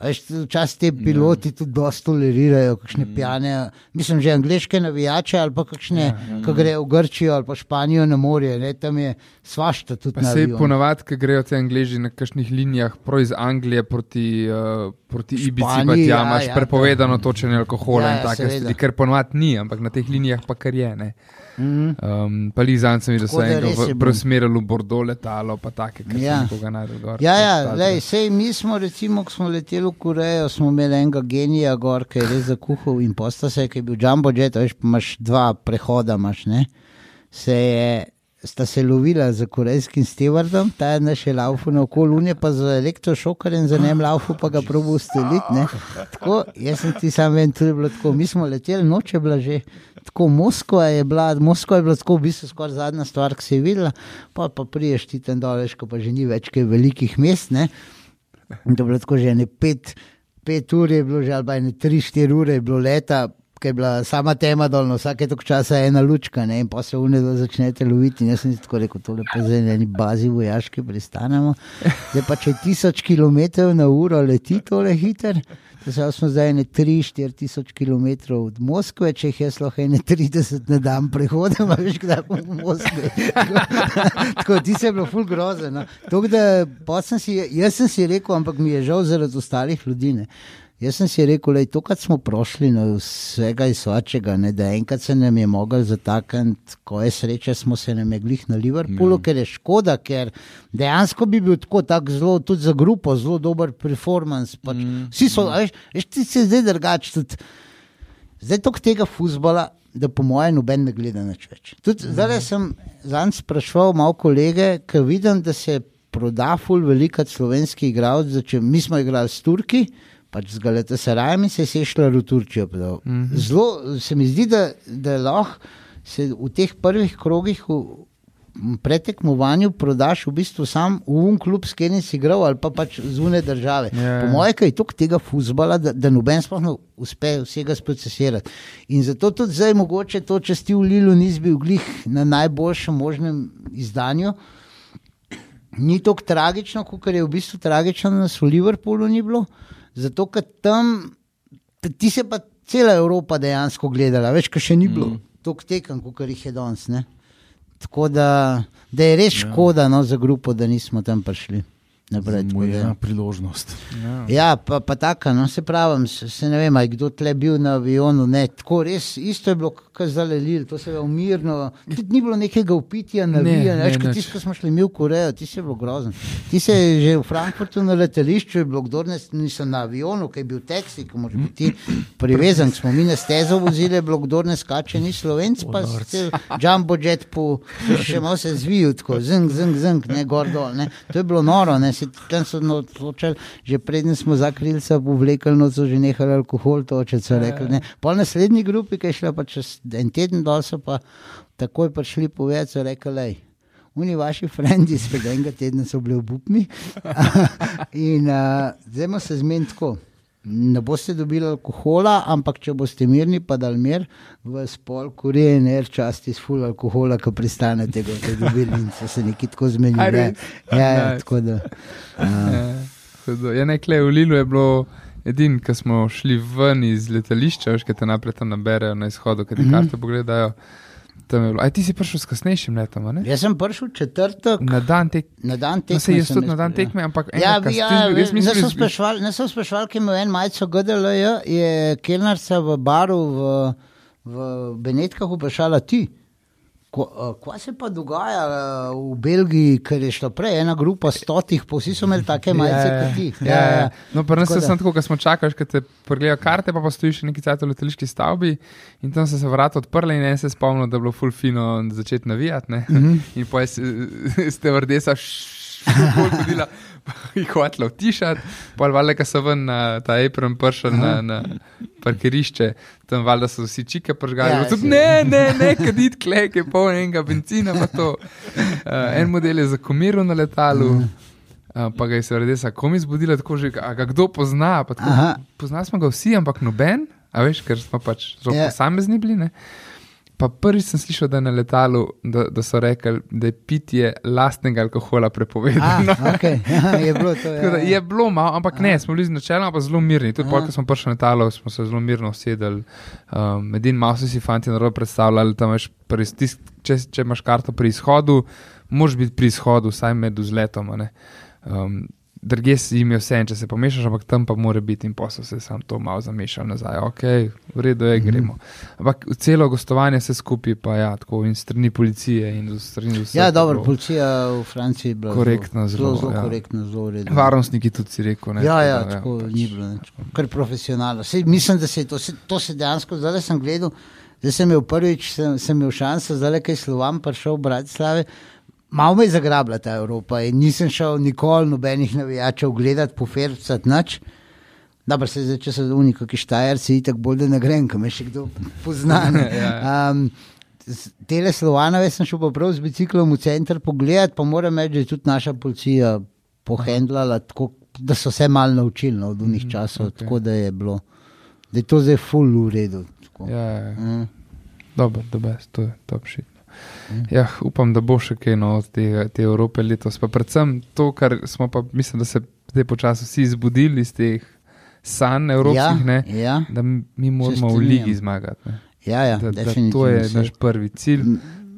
Včasih te piloti tudi dosta tolerirajo, kakšne pijane, mislim, že angliške navijače ali pa kakšne, ki grejo v Grčijo ali pa Španijo na morje, ne, tam je svašta tudi se avionu. ponovadi, ko grejo ti angliži na kakšnih linijah, prav iz Anglije proti, uh, proti Ibici, pa ti ja, imaš ja, prepovedano točenje alkohola Ja, in ja, seveda. stvari, ker ponovadi ni, ampak na teh linijah pa kar je. Ne. Mhm. Um, pa Lizan sem videl, da res je preusmerili v Bordeaux letalo, pa take, ki Ja. so nekoga najdel gor. Ja, ja, lej, sej, mi smo, recimo, ko smo leteli v Korejo, smo imeli enega genija gor, ki je res zakuhal in posta se, ki je bil jumbo jet, veš, imaš dva prehoda, imaš, ne. Se je sta se lovila za korejskim stevardom, ta je naše laufu na okolju, unje pa za elektrošokarjem, za njem laufu pa ga probo usteliti. Tako, jaz sem ti sam vem, tudi bilo tako, mi smo leteli, noč je bila že. Tako Moskva je bila, Moskva je bila tako v bistvu skoraj zadnja stvar, ki si je videla, pa, pa priješ ti tam dol, veš, ko pa že ni več kaj velikih mest. Ne? In to je bilo tako že ne pet, pet ur, je bilo že ali pa ne tri, štiri ure je bilo leta, ki je bila sama tema dolno, vsake tok časa je ena lučka ne? in pa se une začnete loviti. In jaz sem si tako rekel, tole pa zdaj na eni bazi vojaški pristanemo. Zdaj pa če tisoč km na uro leti tole hiter. Zdaj smo zdaj ne 3-4 tisoč km od Moskve, če jih jaz lahko ne 30 na dan prehodim, veš, kdaj bom v Moskvi. Tako ti se je bilo ful grozno. Jaz sem si rekel, ampak mi je žal zaradi ostalih ljudi. Ne. Jaz sem si rekel, da to, kar smo prošli, no, vsega iz svačega, ne, da enkrat se nam je mogel zatakniti, ko je sreča, smo se nam je glih na Liverpoolu, mm. ker je škoda, ker dejansko bi bil tako tak zelo, tudi za grupo, zelo dober performance. Pač. Mm. Vsi so, mm. veš, veš, ti se zdaj drugače. Zdaj tok tega fusbola, da po mojem noben ne gleda nič več. Tudi mm. zdaj sem zanj sprašval malo kolege, ker vidim, da se proda ful veliko slovenskih igralcev, mi smo igrali s Turki pač z Galatasarajem in se je šla v Turčijo. Mm -hmm. Zelo se mi zdi, da, da lahko se v teh prvih krogih. V, Pretekmovanju prodaš v bistvu sam un klub, s katerim si igral, ali pa pač zunaj države. Yeah. Ja, po ja. mojem, je to tega fusbala, da, da noben sploh ne uspe vsega sprocesirati. In zato tudi zdaj, mogoče to, če si v Lilu nisi bil glih na najboljšem možnem izdanju, ni tako tragično, kot je v bistvu tragično, da nas v Liverpoolu ni bilo. Zato, ker tam ti se pa cela Evropa dejansko gledala, več, kar še ni bilo mm. tako tekem, kot jih je danes. Tako da, da je res ja. škoda no, za grupo, da nismo tam prišli naprej. To je ena priložnost. Ja, ja pa, pa tako, no, se pravi, se, se ne vem, kdo tle bil na avionu. Ne, tako res, isto je bilo, kar zdaj lili, to se je umirno. Tudi ni bilo nekega upitja, na vijanje. Več kot tisto, ko smo šli mi v Korejo, ti si bil grozen. Ti si že v Frankfurtu na letališču, je bilo kdo nisem na avionu, ki je bil taksi, ki moraš biti privezan. Smo mi na stezo vozili, je bilo kdo ne skače, ni slovenc, pa si jumbo jet po, še malo se zvijal, tako zeng, zeng, zeng, ne gor dol. Ne. To je bilo noro. Ne si tam so odločili, že prednji smo za krilca povlekli, no so že nehali alkohol, to če so rekli. Ne. Po naslednji grupi, ki je šla pa čez en teden dol, so pa takoj prišli povedati, so rekli, lej. Oni vaši frendi iz tega tedna so bili obupni in uh, zdaj smo se zmenili tako. Ne boste dobili alkohola, ampak če boste mirni, pa da mir, v spol, kurje in er časti s full alkohola, ki pristanete, da boste dobili in so se neki tako zmenili. Ja, ja, tako da. Uh. Ja, nekaj v Lilu je bilo edin, ki smo šli ven iz letališča, veš, kaj te naprej tam naberejo na izhodu, kaj ti mm -hmm. karte pogledajo. Aj ti si prišel s kasnejšim letom? Jaz sem prišel četrtek. Na dan tekme. Na dan tekme. No, se jaz tudi na dan tekme, ampak ja, ja, ja, ne sem sprašval, ne sem sprašval, ki ima en majico GDL, je kelnarca v baru v, v Benetkah vprašala ti. Kaj se pa dogaja v Belgiji, ker je šlo prej, ena grupa stotih, pa vsi so imeli take majice kot ti. Ja, ja. ja. No, pa nas je samo tako, ko smo čakali, da te pogledajo karte, pa, pa stojiš še neki cajt v letališki stavbi in tam so se vrata odprla in en se spomnil, da je bilo full fino začeti navijati. Mm -hmm. In pa ste vrdesa še bolj hodila jih hotela utišati, pa valjda, ki so ven na ta apron pršel na, na parkirišče, tam valjda so vsi čike pržgali. Ja, tudi, ne, ne, ne, kadit klek je poln enega benzina, pa to. Uh, en model je za komiru na letalu. Uh, pa ga je se vrede, kako mi zbudila, tako že, a ga kdo pozna. Poznali smo ga vsi, ampak noben, a veš, ker smo pač zelo ja. posamezni bili. Uh, Pa prvič sem slišal, da je na letalu, da, da so rekli, da je pitje lastnega alkohola prepovedano. Ah, okay. ja, je bilo to. Ja, ja. Je bilo malo, ampak Aha. ne, smo bili načeloma pa zelo mirni. Tudi ko smo prišli na letalo, smo se zelo mirno usedeli. Um, edin malo so si fanti narobe predstavljali, da imaš tisk, če, če imaš karto pri izhodu, moraš biti pri izhodu, vsaj med vzletom druge si jim je vse, če se pomešaš, ampak tam pa mora biti in posel se sam to malo zamešal nazaj. Ok, v redu je, gremo. Ampak celo gostovanje se skupaj, pa ja, tako in strani policije in strani vse. Ja, dobro, policija v Franciji je bila korektna, zelo, zelo, zelo ja. korektna, zelo redna. Varnostniki tudi si rekel, ne. Ja, ja, tako, ja, tako pač. ni bilo, ne, kar profesionalno. Sej, mislim, da se je to, se, to se dejansko, zdaj sem gledal. zdaj sem imel prvič, sem, sem imel šanso, zdaj le kaj slovam, prišel v Bratislave. Malo me je zagrabila ta Evropa in nisem šel nikoli nobenih navijačev gledati, pofercati nič. Dobro, se zdaj, če so unika, ki štajerci, tako bolj da ne grem, kam je še kdo poznan. um, Tele Slovanove sem šel pa prav z biciklom v center pogledat, pa moram reči, da je tudi naša policija pohendlala, tako, da so se malo naučili no, od unih časov, ok. okay. tako da je bilo, da je to zdaj full v redu. tako. Ja, ja. Mm. Dobro, da bes, to je top shit. No. Ja, upam, da bo še kaj no, od te, te Evrope letos. Pa predvsem to, kar smo pa, mislim, da se zdaj počasi vsi zbudili iz teh sanj evropskih, ja, ja, ja, da mi moramo v ligi zmagati. Ne. ja, ja, Da, da to je naš prvi cilj.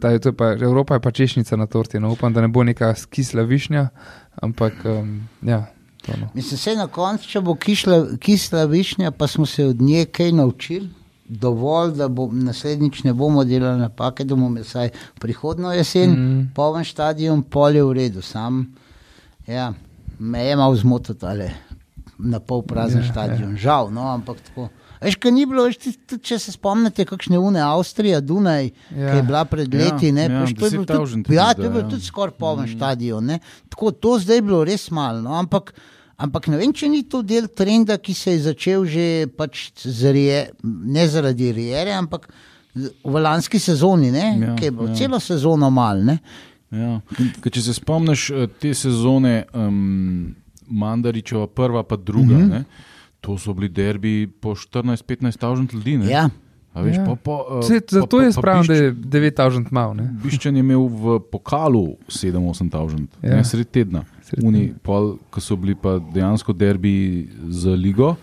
Ta, je, je pa, Evropa je pa češnjica na torti. No. Upam, da ne bo neka kisla višnja, ampak um, ja. To, no. Mislim, se na koncu, če bo kišla, kisla višnja, pa smo se od nje kaj naučili. Dovolj, da bo naslednjič ne bomo delali napake, da bomo vsaj prihodno jesen, mm. Mm. poln stadion, pol je v redu. Sam, ja, me je malo zmotil tale na pol prazen Ja, ja, stadion. Žal, no, ampak tako. Veš, kaj ni bilo, veš, tudi če se spomnite, kakšne une Avstrija, Dunaj, ja. Ja. ki je bila pred Ja, leti, ne, ja, veš, to je bil 10.000 tudi, ja, tudi to je zdaj, bil ja. tudi skoraj poln mm. stadion. Ne. Tako to zdaj je bilo res malo, no, ampak, ampak ne vem, če ni to del trenda, ki se je začel že pač z rije, ne zaradi rijere, ampak v lanski sezoni, ne, Ja, ki je bilo ja. celo sezono mal. Ne. Ja. Ker Če se spomniš eh, te sezone, um, Mandaričeva, prva pa druga, mm. -hmm. to so bili derbi po 14-15 tavžent ljudi. Ne? Ja. A Veš, Ja. pa, pa, eh, Sej, pa- zato pa- je pa spravno, da je 9000 mal. Ne? Biščan je imel v pokalu 7-8 tavžent, Ja. ja. sred tedna. Uni, pol, ko so bili pa dejansko derbi za ligo,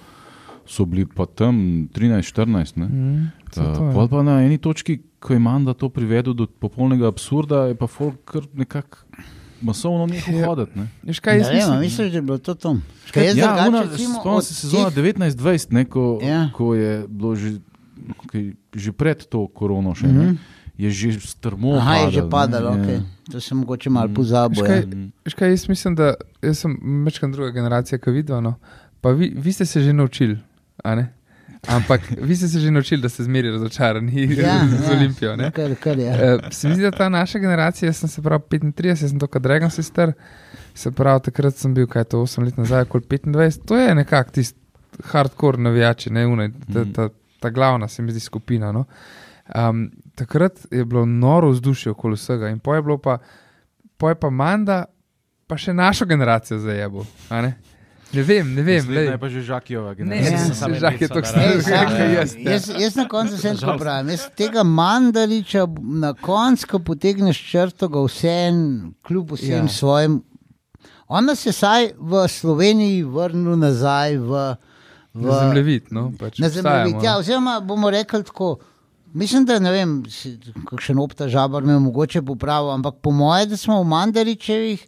so bili pa tam 13-14. ne. Mm. Uh, pol pa na eni točki, ko je Manda to privedel do popolnega absurda, je pa folk nekako masovno nehal Ja. hoditi. ne. Veš kaj, jaz Ne vem, a mislim, misliš, da je bilo to tam? Ja, spomnim se sezona teh- 19-20, ne, ko, Ja. ja. ko je bilo že, je že pred to korono, še, Mhm. mm -hmm. Je že strmo. Aha, je že padalo, ne, okay. ja. to sem mogoče malo pozabil. Veš kaj, Ja. veš kaj, jaz mislim, da jaz sem večkrat druga generacija, ki vidijo. No? Pa vi, vi ste se že naučili, a ne? Ampak vi ste se že naučili, da ste zmeri razočarani Ja, z Olimpijo. Ne? Kar, kar je. Uh, se mi zdi, da ta naša generacija, jaz sem se pravi 35, jaz sem to kot Dragon Sister, se pravi takrat sem bil, kaj je to 8 let nazaj, okoli 25, to je nekako tisti hardcore navijači, ne unaj, ta, ta, ta glavna se mi zdi skupina. No? Um, takrat je bilo noro vzdušje okoli vsega in po je bilo pa, po pa Manda, pa še našo generacijo zajebo. a Ne? ne vem, ne vem. Lej. je pa že Žakijova Ne, generacija. ne, se Samo žak je eno tako so Ej, star, sam, kot jaz. ja. na koncu vsem tako pravim. Jaz tega mandariča, na koncu, ko potegneš črto, ga vsem, kljub vsem Ja. svojim. On nas je saj v Sloveniji vrnil nazaj v, v Na zemljevid, no, pač Na zemljevid. Ja, no. oziroma bomo rekli tako. Mislim, da ne vem, kakšen opta žabar me mogoče popravil, ampak po moje, da smo v Mandaričevih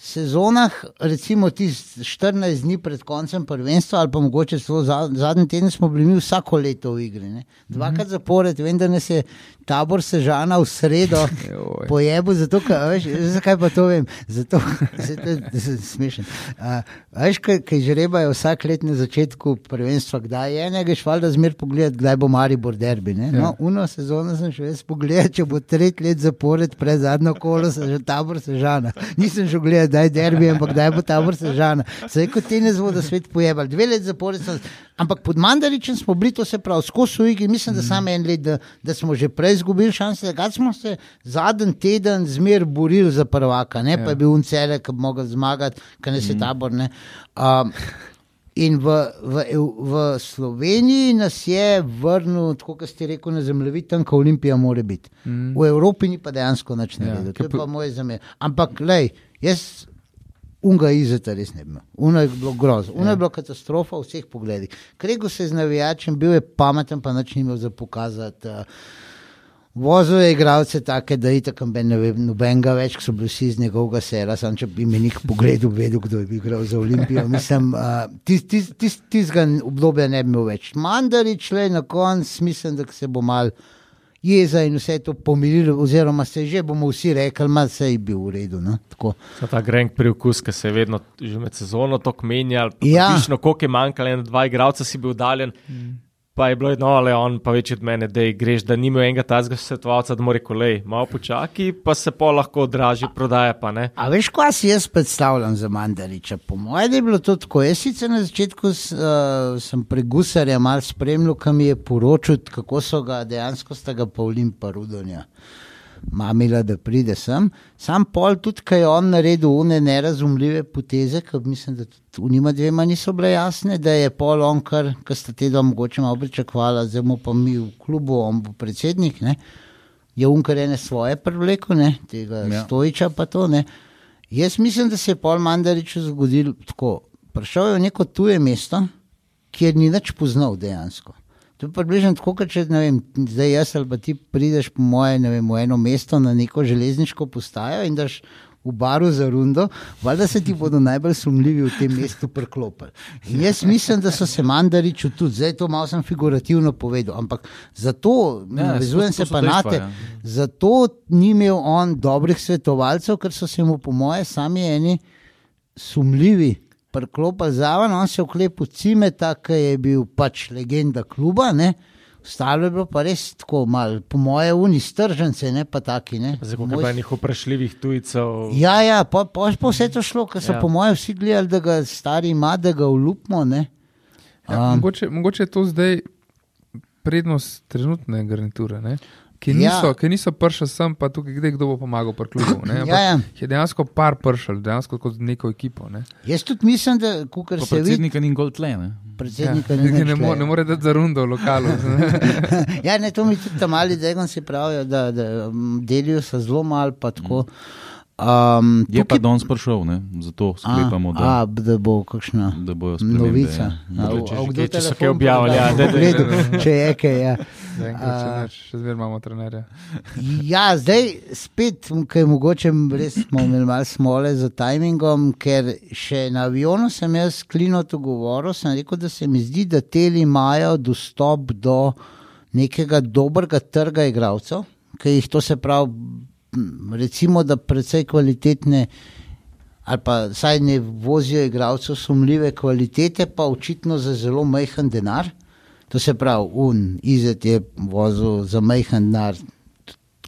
sezonah, recimo tisti 14 dni pred koncem prvenstva, ali pa mogoče celo za, zadnji teden, smo bili mi vsako leto v igri. Ne? Dvakrat zapored, vem, da nas je tabor sežana v sredo pojebil, zato, ker, a veš, zakaj pa to vem? Zato, se to smešen. A veš, kaj, kaj žrebajo vsak let na začetku prvenstva, kdaj je enega švalda zmer pogled, kdaj bo Maribor derbi. Ne? No, Ja. uno sezono sem še jaz pogledal, če bo tretji let zapored pred zadnjo kolo, se že tabor sežana. Nisem že gledal, kdaj je derbi, ampak kdaj bo tabor sežana. Saj kot te ne zvo, da svet pojebal. Dve let zapored ampak pod Mandaričem smo bili, to se pravi, skozi igri, mislim, da samo en let, da, da smo že prej izgubili šanse, takrat smo se zadnji teden zmer borili za prvaka, ne? pa je bil uncele, ki bi mogel zmagati, ker ne se tabor. Ne? Um, In v, v, v Sloveniji nas je vrnil, tako kot ste rekel, na zemljevid, tam, ko Olimpija mora biti. Mm. V Evropi ni pa dejansko nič Ja, naredil, to je pa moj zamer. Ampak, lej, jaz unga izeta res ne bi imel. Uno je bilo grozno, uno ja. je bilo katastrofa v vseh pogledih. Krego se je z navijačem, bil je pameten, pa nič ni imel za pokazati. Uh, Vozil je igralce take, da je tako ne vem, nobenega več, ki so bili vsi iz njegovega sera, sam če bi mi nek pogled vedel, kdo je bil igral za Olimpijo. Mislim, uh, tistega tis, tis, tistega obdobja ne bi imel več. Mandarič le na koncu, mislim, da se bo mal jeza in vse to pomirilo, oziroma se že bomo vsi rekli, da se je bil v redu. No? Ta grenk priokus, ki se je vedno že med sezono tako menjal. Ja. Pišno, koliko je manjkalo, ena, dva igralca si bil udaljen. Mm. Pa je bilo, no, ale on pa več od mene, da greš, da nima enega tazga svetovalca, da mora kolej, malo počaki, pa se pa lahko odraži, prodaja ne. A veš, kaj si jaz predstavljam za Mandariča? Po mojem je bilo to tako. Jaz sicer na začetku s, uh, sem pregusarja mal spremljal, kam je poročil, kako so ga dejansko sta ga pa Rudonja. Mamila, da pride sem. Sam pol tudi, kaj je on naredil, une nerazumljive poteze, ki mislim, da tudi v njima dvema niso bile jasne, da je pol on, kar, sta te dva mogoče malo pričakvala, zdaj mu pa mi v klubu, on bo predsednik, ne, je unkar ene svoje privleko, ne, tega ja. Stojiča pa to, ne. Jaz mislim, da se je pol Mandariču zgodil tako. Prišel je v neko tuje mesto, kjer ni več poznal dejansko. To je približno tako, kot če ne vem, zdaj jaz ali pa ti prideš po moje, ne vem, v eno mesto na neko železniško postajo in daš v baru za rundo, valjda se ti bodo najbolj sumljivi v tem mestu priklopili. In jaz mislim, da so se mandariču tudi, zdaj to malo sem figurativno povedal, ampak zato, ja, navezujem to se so pa na te, ja. zato ni imel on dobrih svetovalcev, ker so se mu po moje sami eni sumljivi. Priklopili zraven, on se je vklepil cimeta, ki je bil pač legenda kluba, ne. Ostalo je bilo pa res tako malo, po moje, unistržence, ne pa taki. Ne. Kako je enih vprašljivih tujcev. Ja, ja, pa, pa, pa vse to šlo, ker so Ja. po mojem vsi gledali, da ga stari ima, da ga ulupimo. Ne? Ja, Um, mogoče, mogoče je to zdaj prednost trenutne garniture, ne? Ki Ja. niso, ja. niso pršli sem, pa tukaj kdaj kdo bo pomagal pri klubu. ne, ampak Ja, ja. Je dejansko par pršil, dejansko kot neko ekipo. Ne? Jaz tudi mislim, da kar Pa se vidi, predsednika ni gol tle. Ne? predsednika ja, ni ne, mo, ne more dati za rundo v lokalu. ja, ne, to mi tudi tam mali degon si pravijo, da, da mm, delijo se zelo malo, pa tako. Um, Je pa danes prišel, ne? zato sklepamo, da, a, da bo kakšna da spremembe. novica. Ja. A, Če a kaj, če so kaj objavili, ja, da- da- da- da- Če je kaj, ja. Zaenkrat še zmeraj imamo trenerja. Ja, zdaj spet, ker mogoče res smo imeli malo smole za timingom, ker še na avionu sem jaz klino to govoril, sem rekel, da se mi zdi, da teli imajo dostop do nekega dobrega trga igralcev, ki jih to se pravi, recimo, da precej kvalitetne. Ali pa saj ne vozijo igralcev sumljive kvalitete, pa očitno za zelo majhen denar. To se pravi, un izet je vozil za majhen denar.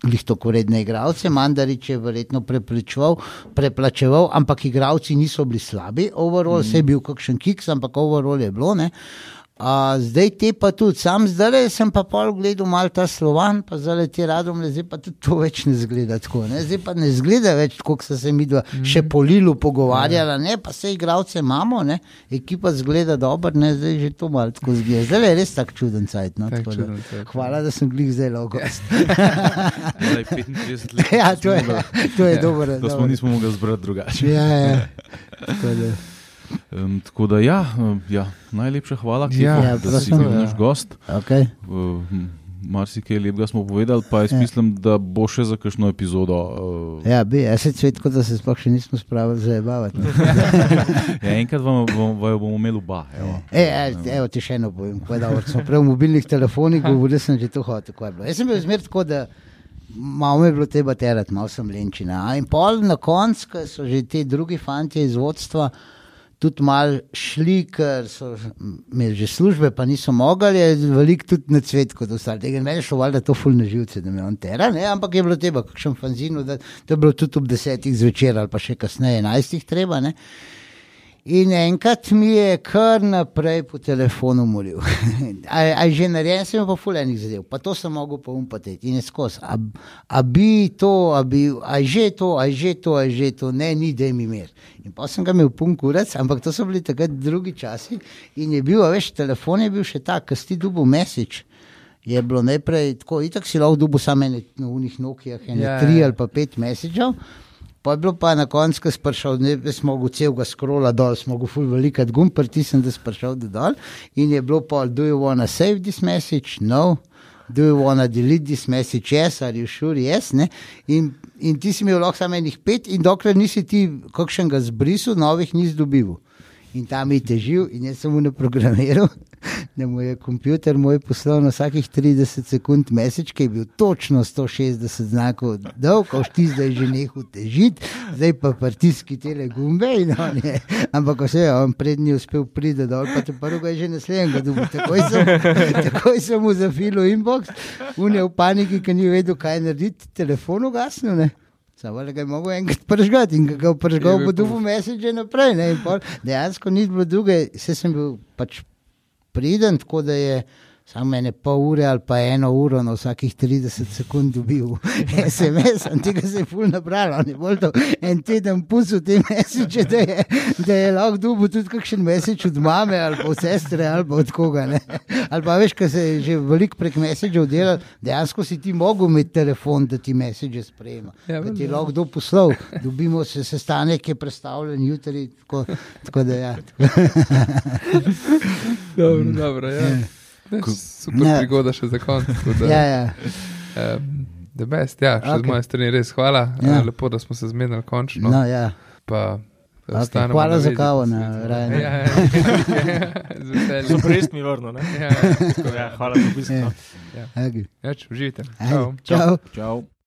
Glih to koredne igralce, Mandarič je verjetno preplačeval, preplačeval, ampak igralci niso bili slabi, overall, mm. se je bil kakšen kiks, ampak overall je bilo. Ne? A, zdaj te pa tudi, sam zdaj sem pa pol gledal mal ta slovan, pa zdaj ti radom, zdaj pa tudi to več ne zgleda tako. Ne? Zdaj pa ne zgleda več tako, kot so se mi dva mm. še po Lilu pogovarjala, ne? pa se igralce imamo, ne? ekipa zgleda dobro, ne? zdaj že to malo tako zgleda. Zdaj je res tak čuden cajt. No? Tak tako da čuden cajt, ja. Hvala, da sem glih zdaj logost. Zdaj 35 let. ja, smo to je, to je dobro. Da smo nismo mogli zbrati drugače. Ja, ja. Um, tako da, ja, ja, najlepša hvala, Kepa, Ja, Ja, da si bil naš gost. Okay. Um, Marsikaj lepega smo povedali, pa jaz Ja. mislim, da bo še za kakšno epizodo. Uh, Ja, bi, jaz se cvet, kot da se sploh še nismo spravili za zabavati. ja, enkrat vam, vam, vam bomo imeli oba. Evo. E, e, evo ti še eno povem, da smo prej v mobilnih telefonih govorili, sem že to hotel. Jaz sem bil zmer tako, da malo me je bilo treba terati, malo sem lenčina. A In pol na koncu, ko so že ti drugi fanti iz vodstva tudi mal šli, ker so imeli že službe, pa niso mogli, je veliko tudi na cvet kot ostali. Meni je šlo valjda to fulno živce, da me on tera, ne? ampak je bilo treba, kakšen fanzinu, da je bilo tudi ob desetih zvečer ali pa še kasneje, enajstih treba. Ne? In enkrat mi je kar naprej po telefonu molil. A je že narejen, sem pa fulejnih zadev, pa to sem mogel pa umpati in je skozi. A, a bi to, a, bi, a že to, a že to, a že to, ne, ni da mi mir. In pa sem ga imel pun kurac, ampak to so bili takrat drugi časi in je bil, a veš, telefon je bil še tak, ker si dubu mesič. Je bilo najprej tako, itak si lahko dubu samo na unih nokijah, ene Ja, ja, tri ja. ali pa pet mesičev. Pa je bilo pa na koncu, ko sprašal, ne bi smogel celega skrola dol, smo ga ful veliko gum, pritisnil, da sprašal do dol. In je bilo pa, do you wanna save this message? No. Do you wanna delete this message? Yes, are you sure? Yes. In, in ti si imel lahko samo enih pet, in dokler nisi ti kakšnega zbrisal, novih nisi dobil. In tam je težil, in jaz sem mu ne programiral, da mu je kompjuter moj poslal na vsakih 30 sekund mesič, ki je bil točno 160 znakov dolg, ošti zdaj že nehal težiti, zdaj pa pritiski tele gumbe. Je, ampak ko se je on prednji uspel priti dol, pa te prvo je že naslednjega dobil. Takoj sem, takoj sem mu zafilil inbox, un je v paniki, ker ni vedel, kaj narediti, telefon ugasnil. ne. Samo da ga je mogel enkrat pržgati in ga je pržgal, bo bil dobil mesiče naprej. Dejansko ni bilo druge, vse sem bil pač priden, tako da je samo ene pol ure ali pa eno uro na vsakih 30 sekund dobil SMS, in tega se je ful nabralo. On je bolj to en teden pustil te mesiče, da je, da je lahko dobil tudi kakšen mesič od mame ali pa od sestre ali pa od koga. Ne. Ali pa veš, ker se je že veliko prek mesičev delal, dejansko si ti mogel imeti telefon, da ti mesiče sprejema. Ja, Ja, ti lahko kdo poslal, dobimo se sestanek, je predstavljen jutri. Tako, tako da ja. Dobro, dobro, ja. Ne, super Ja. prigoda še za konec. Ja, ja. Um, the best, ja, še okay. z moje strani res hvala. Ja. Ja. Lepo, da smo se zmenili končno. No, ja. Pa, Okay, hvala za kavo na. Ryanair. Ja, ja, ja, ja. Super, res mi vrno. ne? Ja, ja, Ja, hvala za obisk. no. Okay. ja, če uživite. Ajde, Čau. Čau. Čau.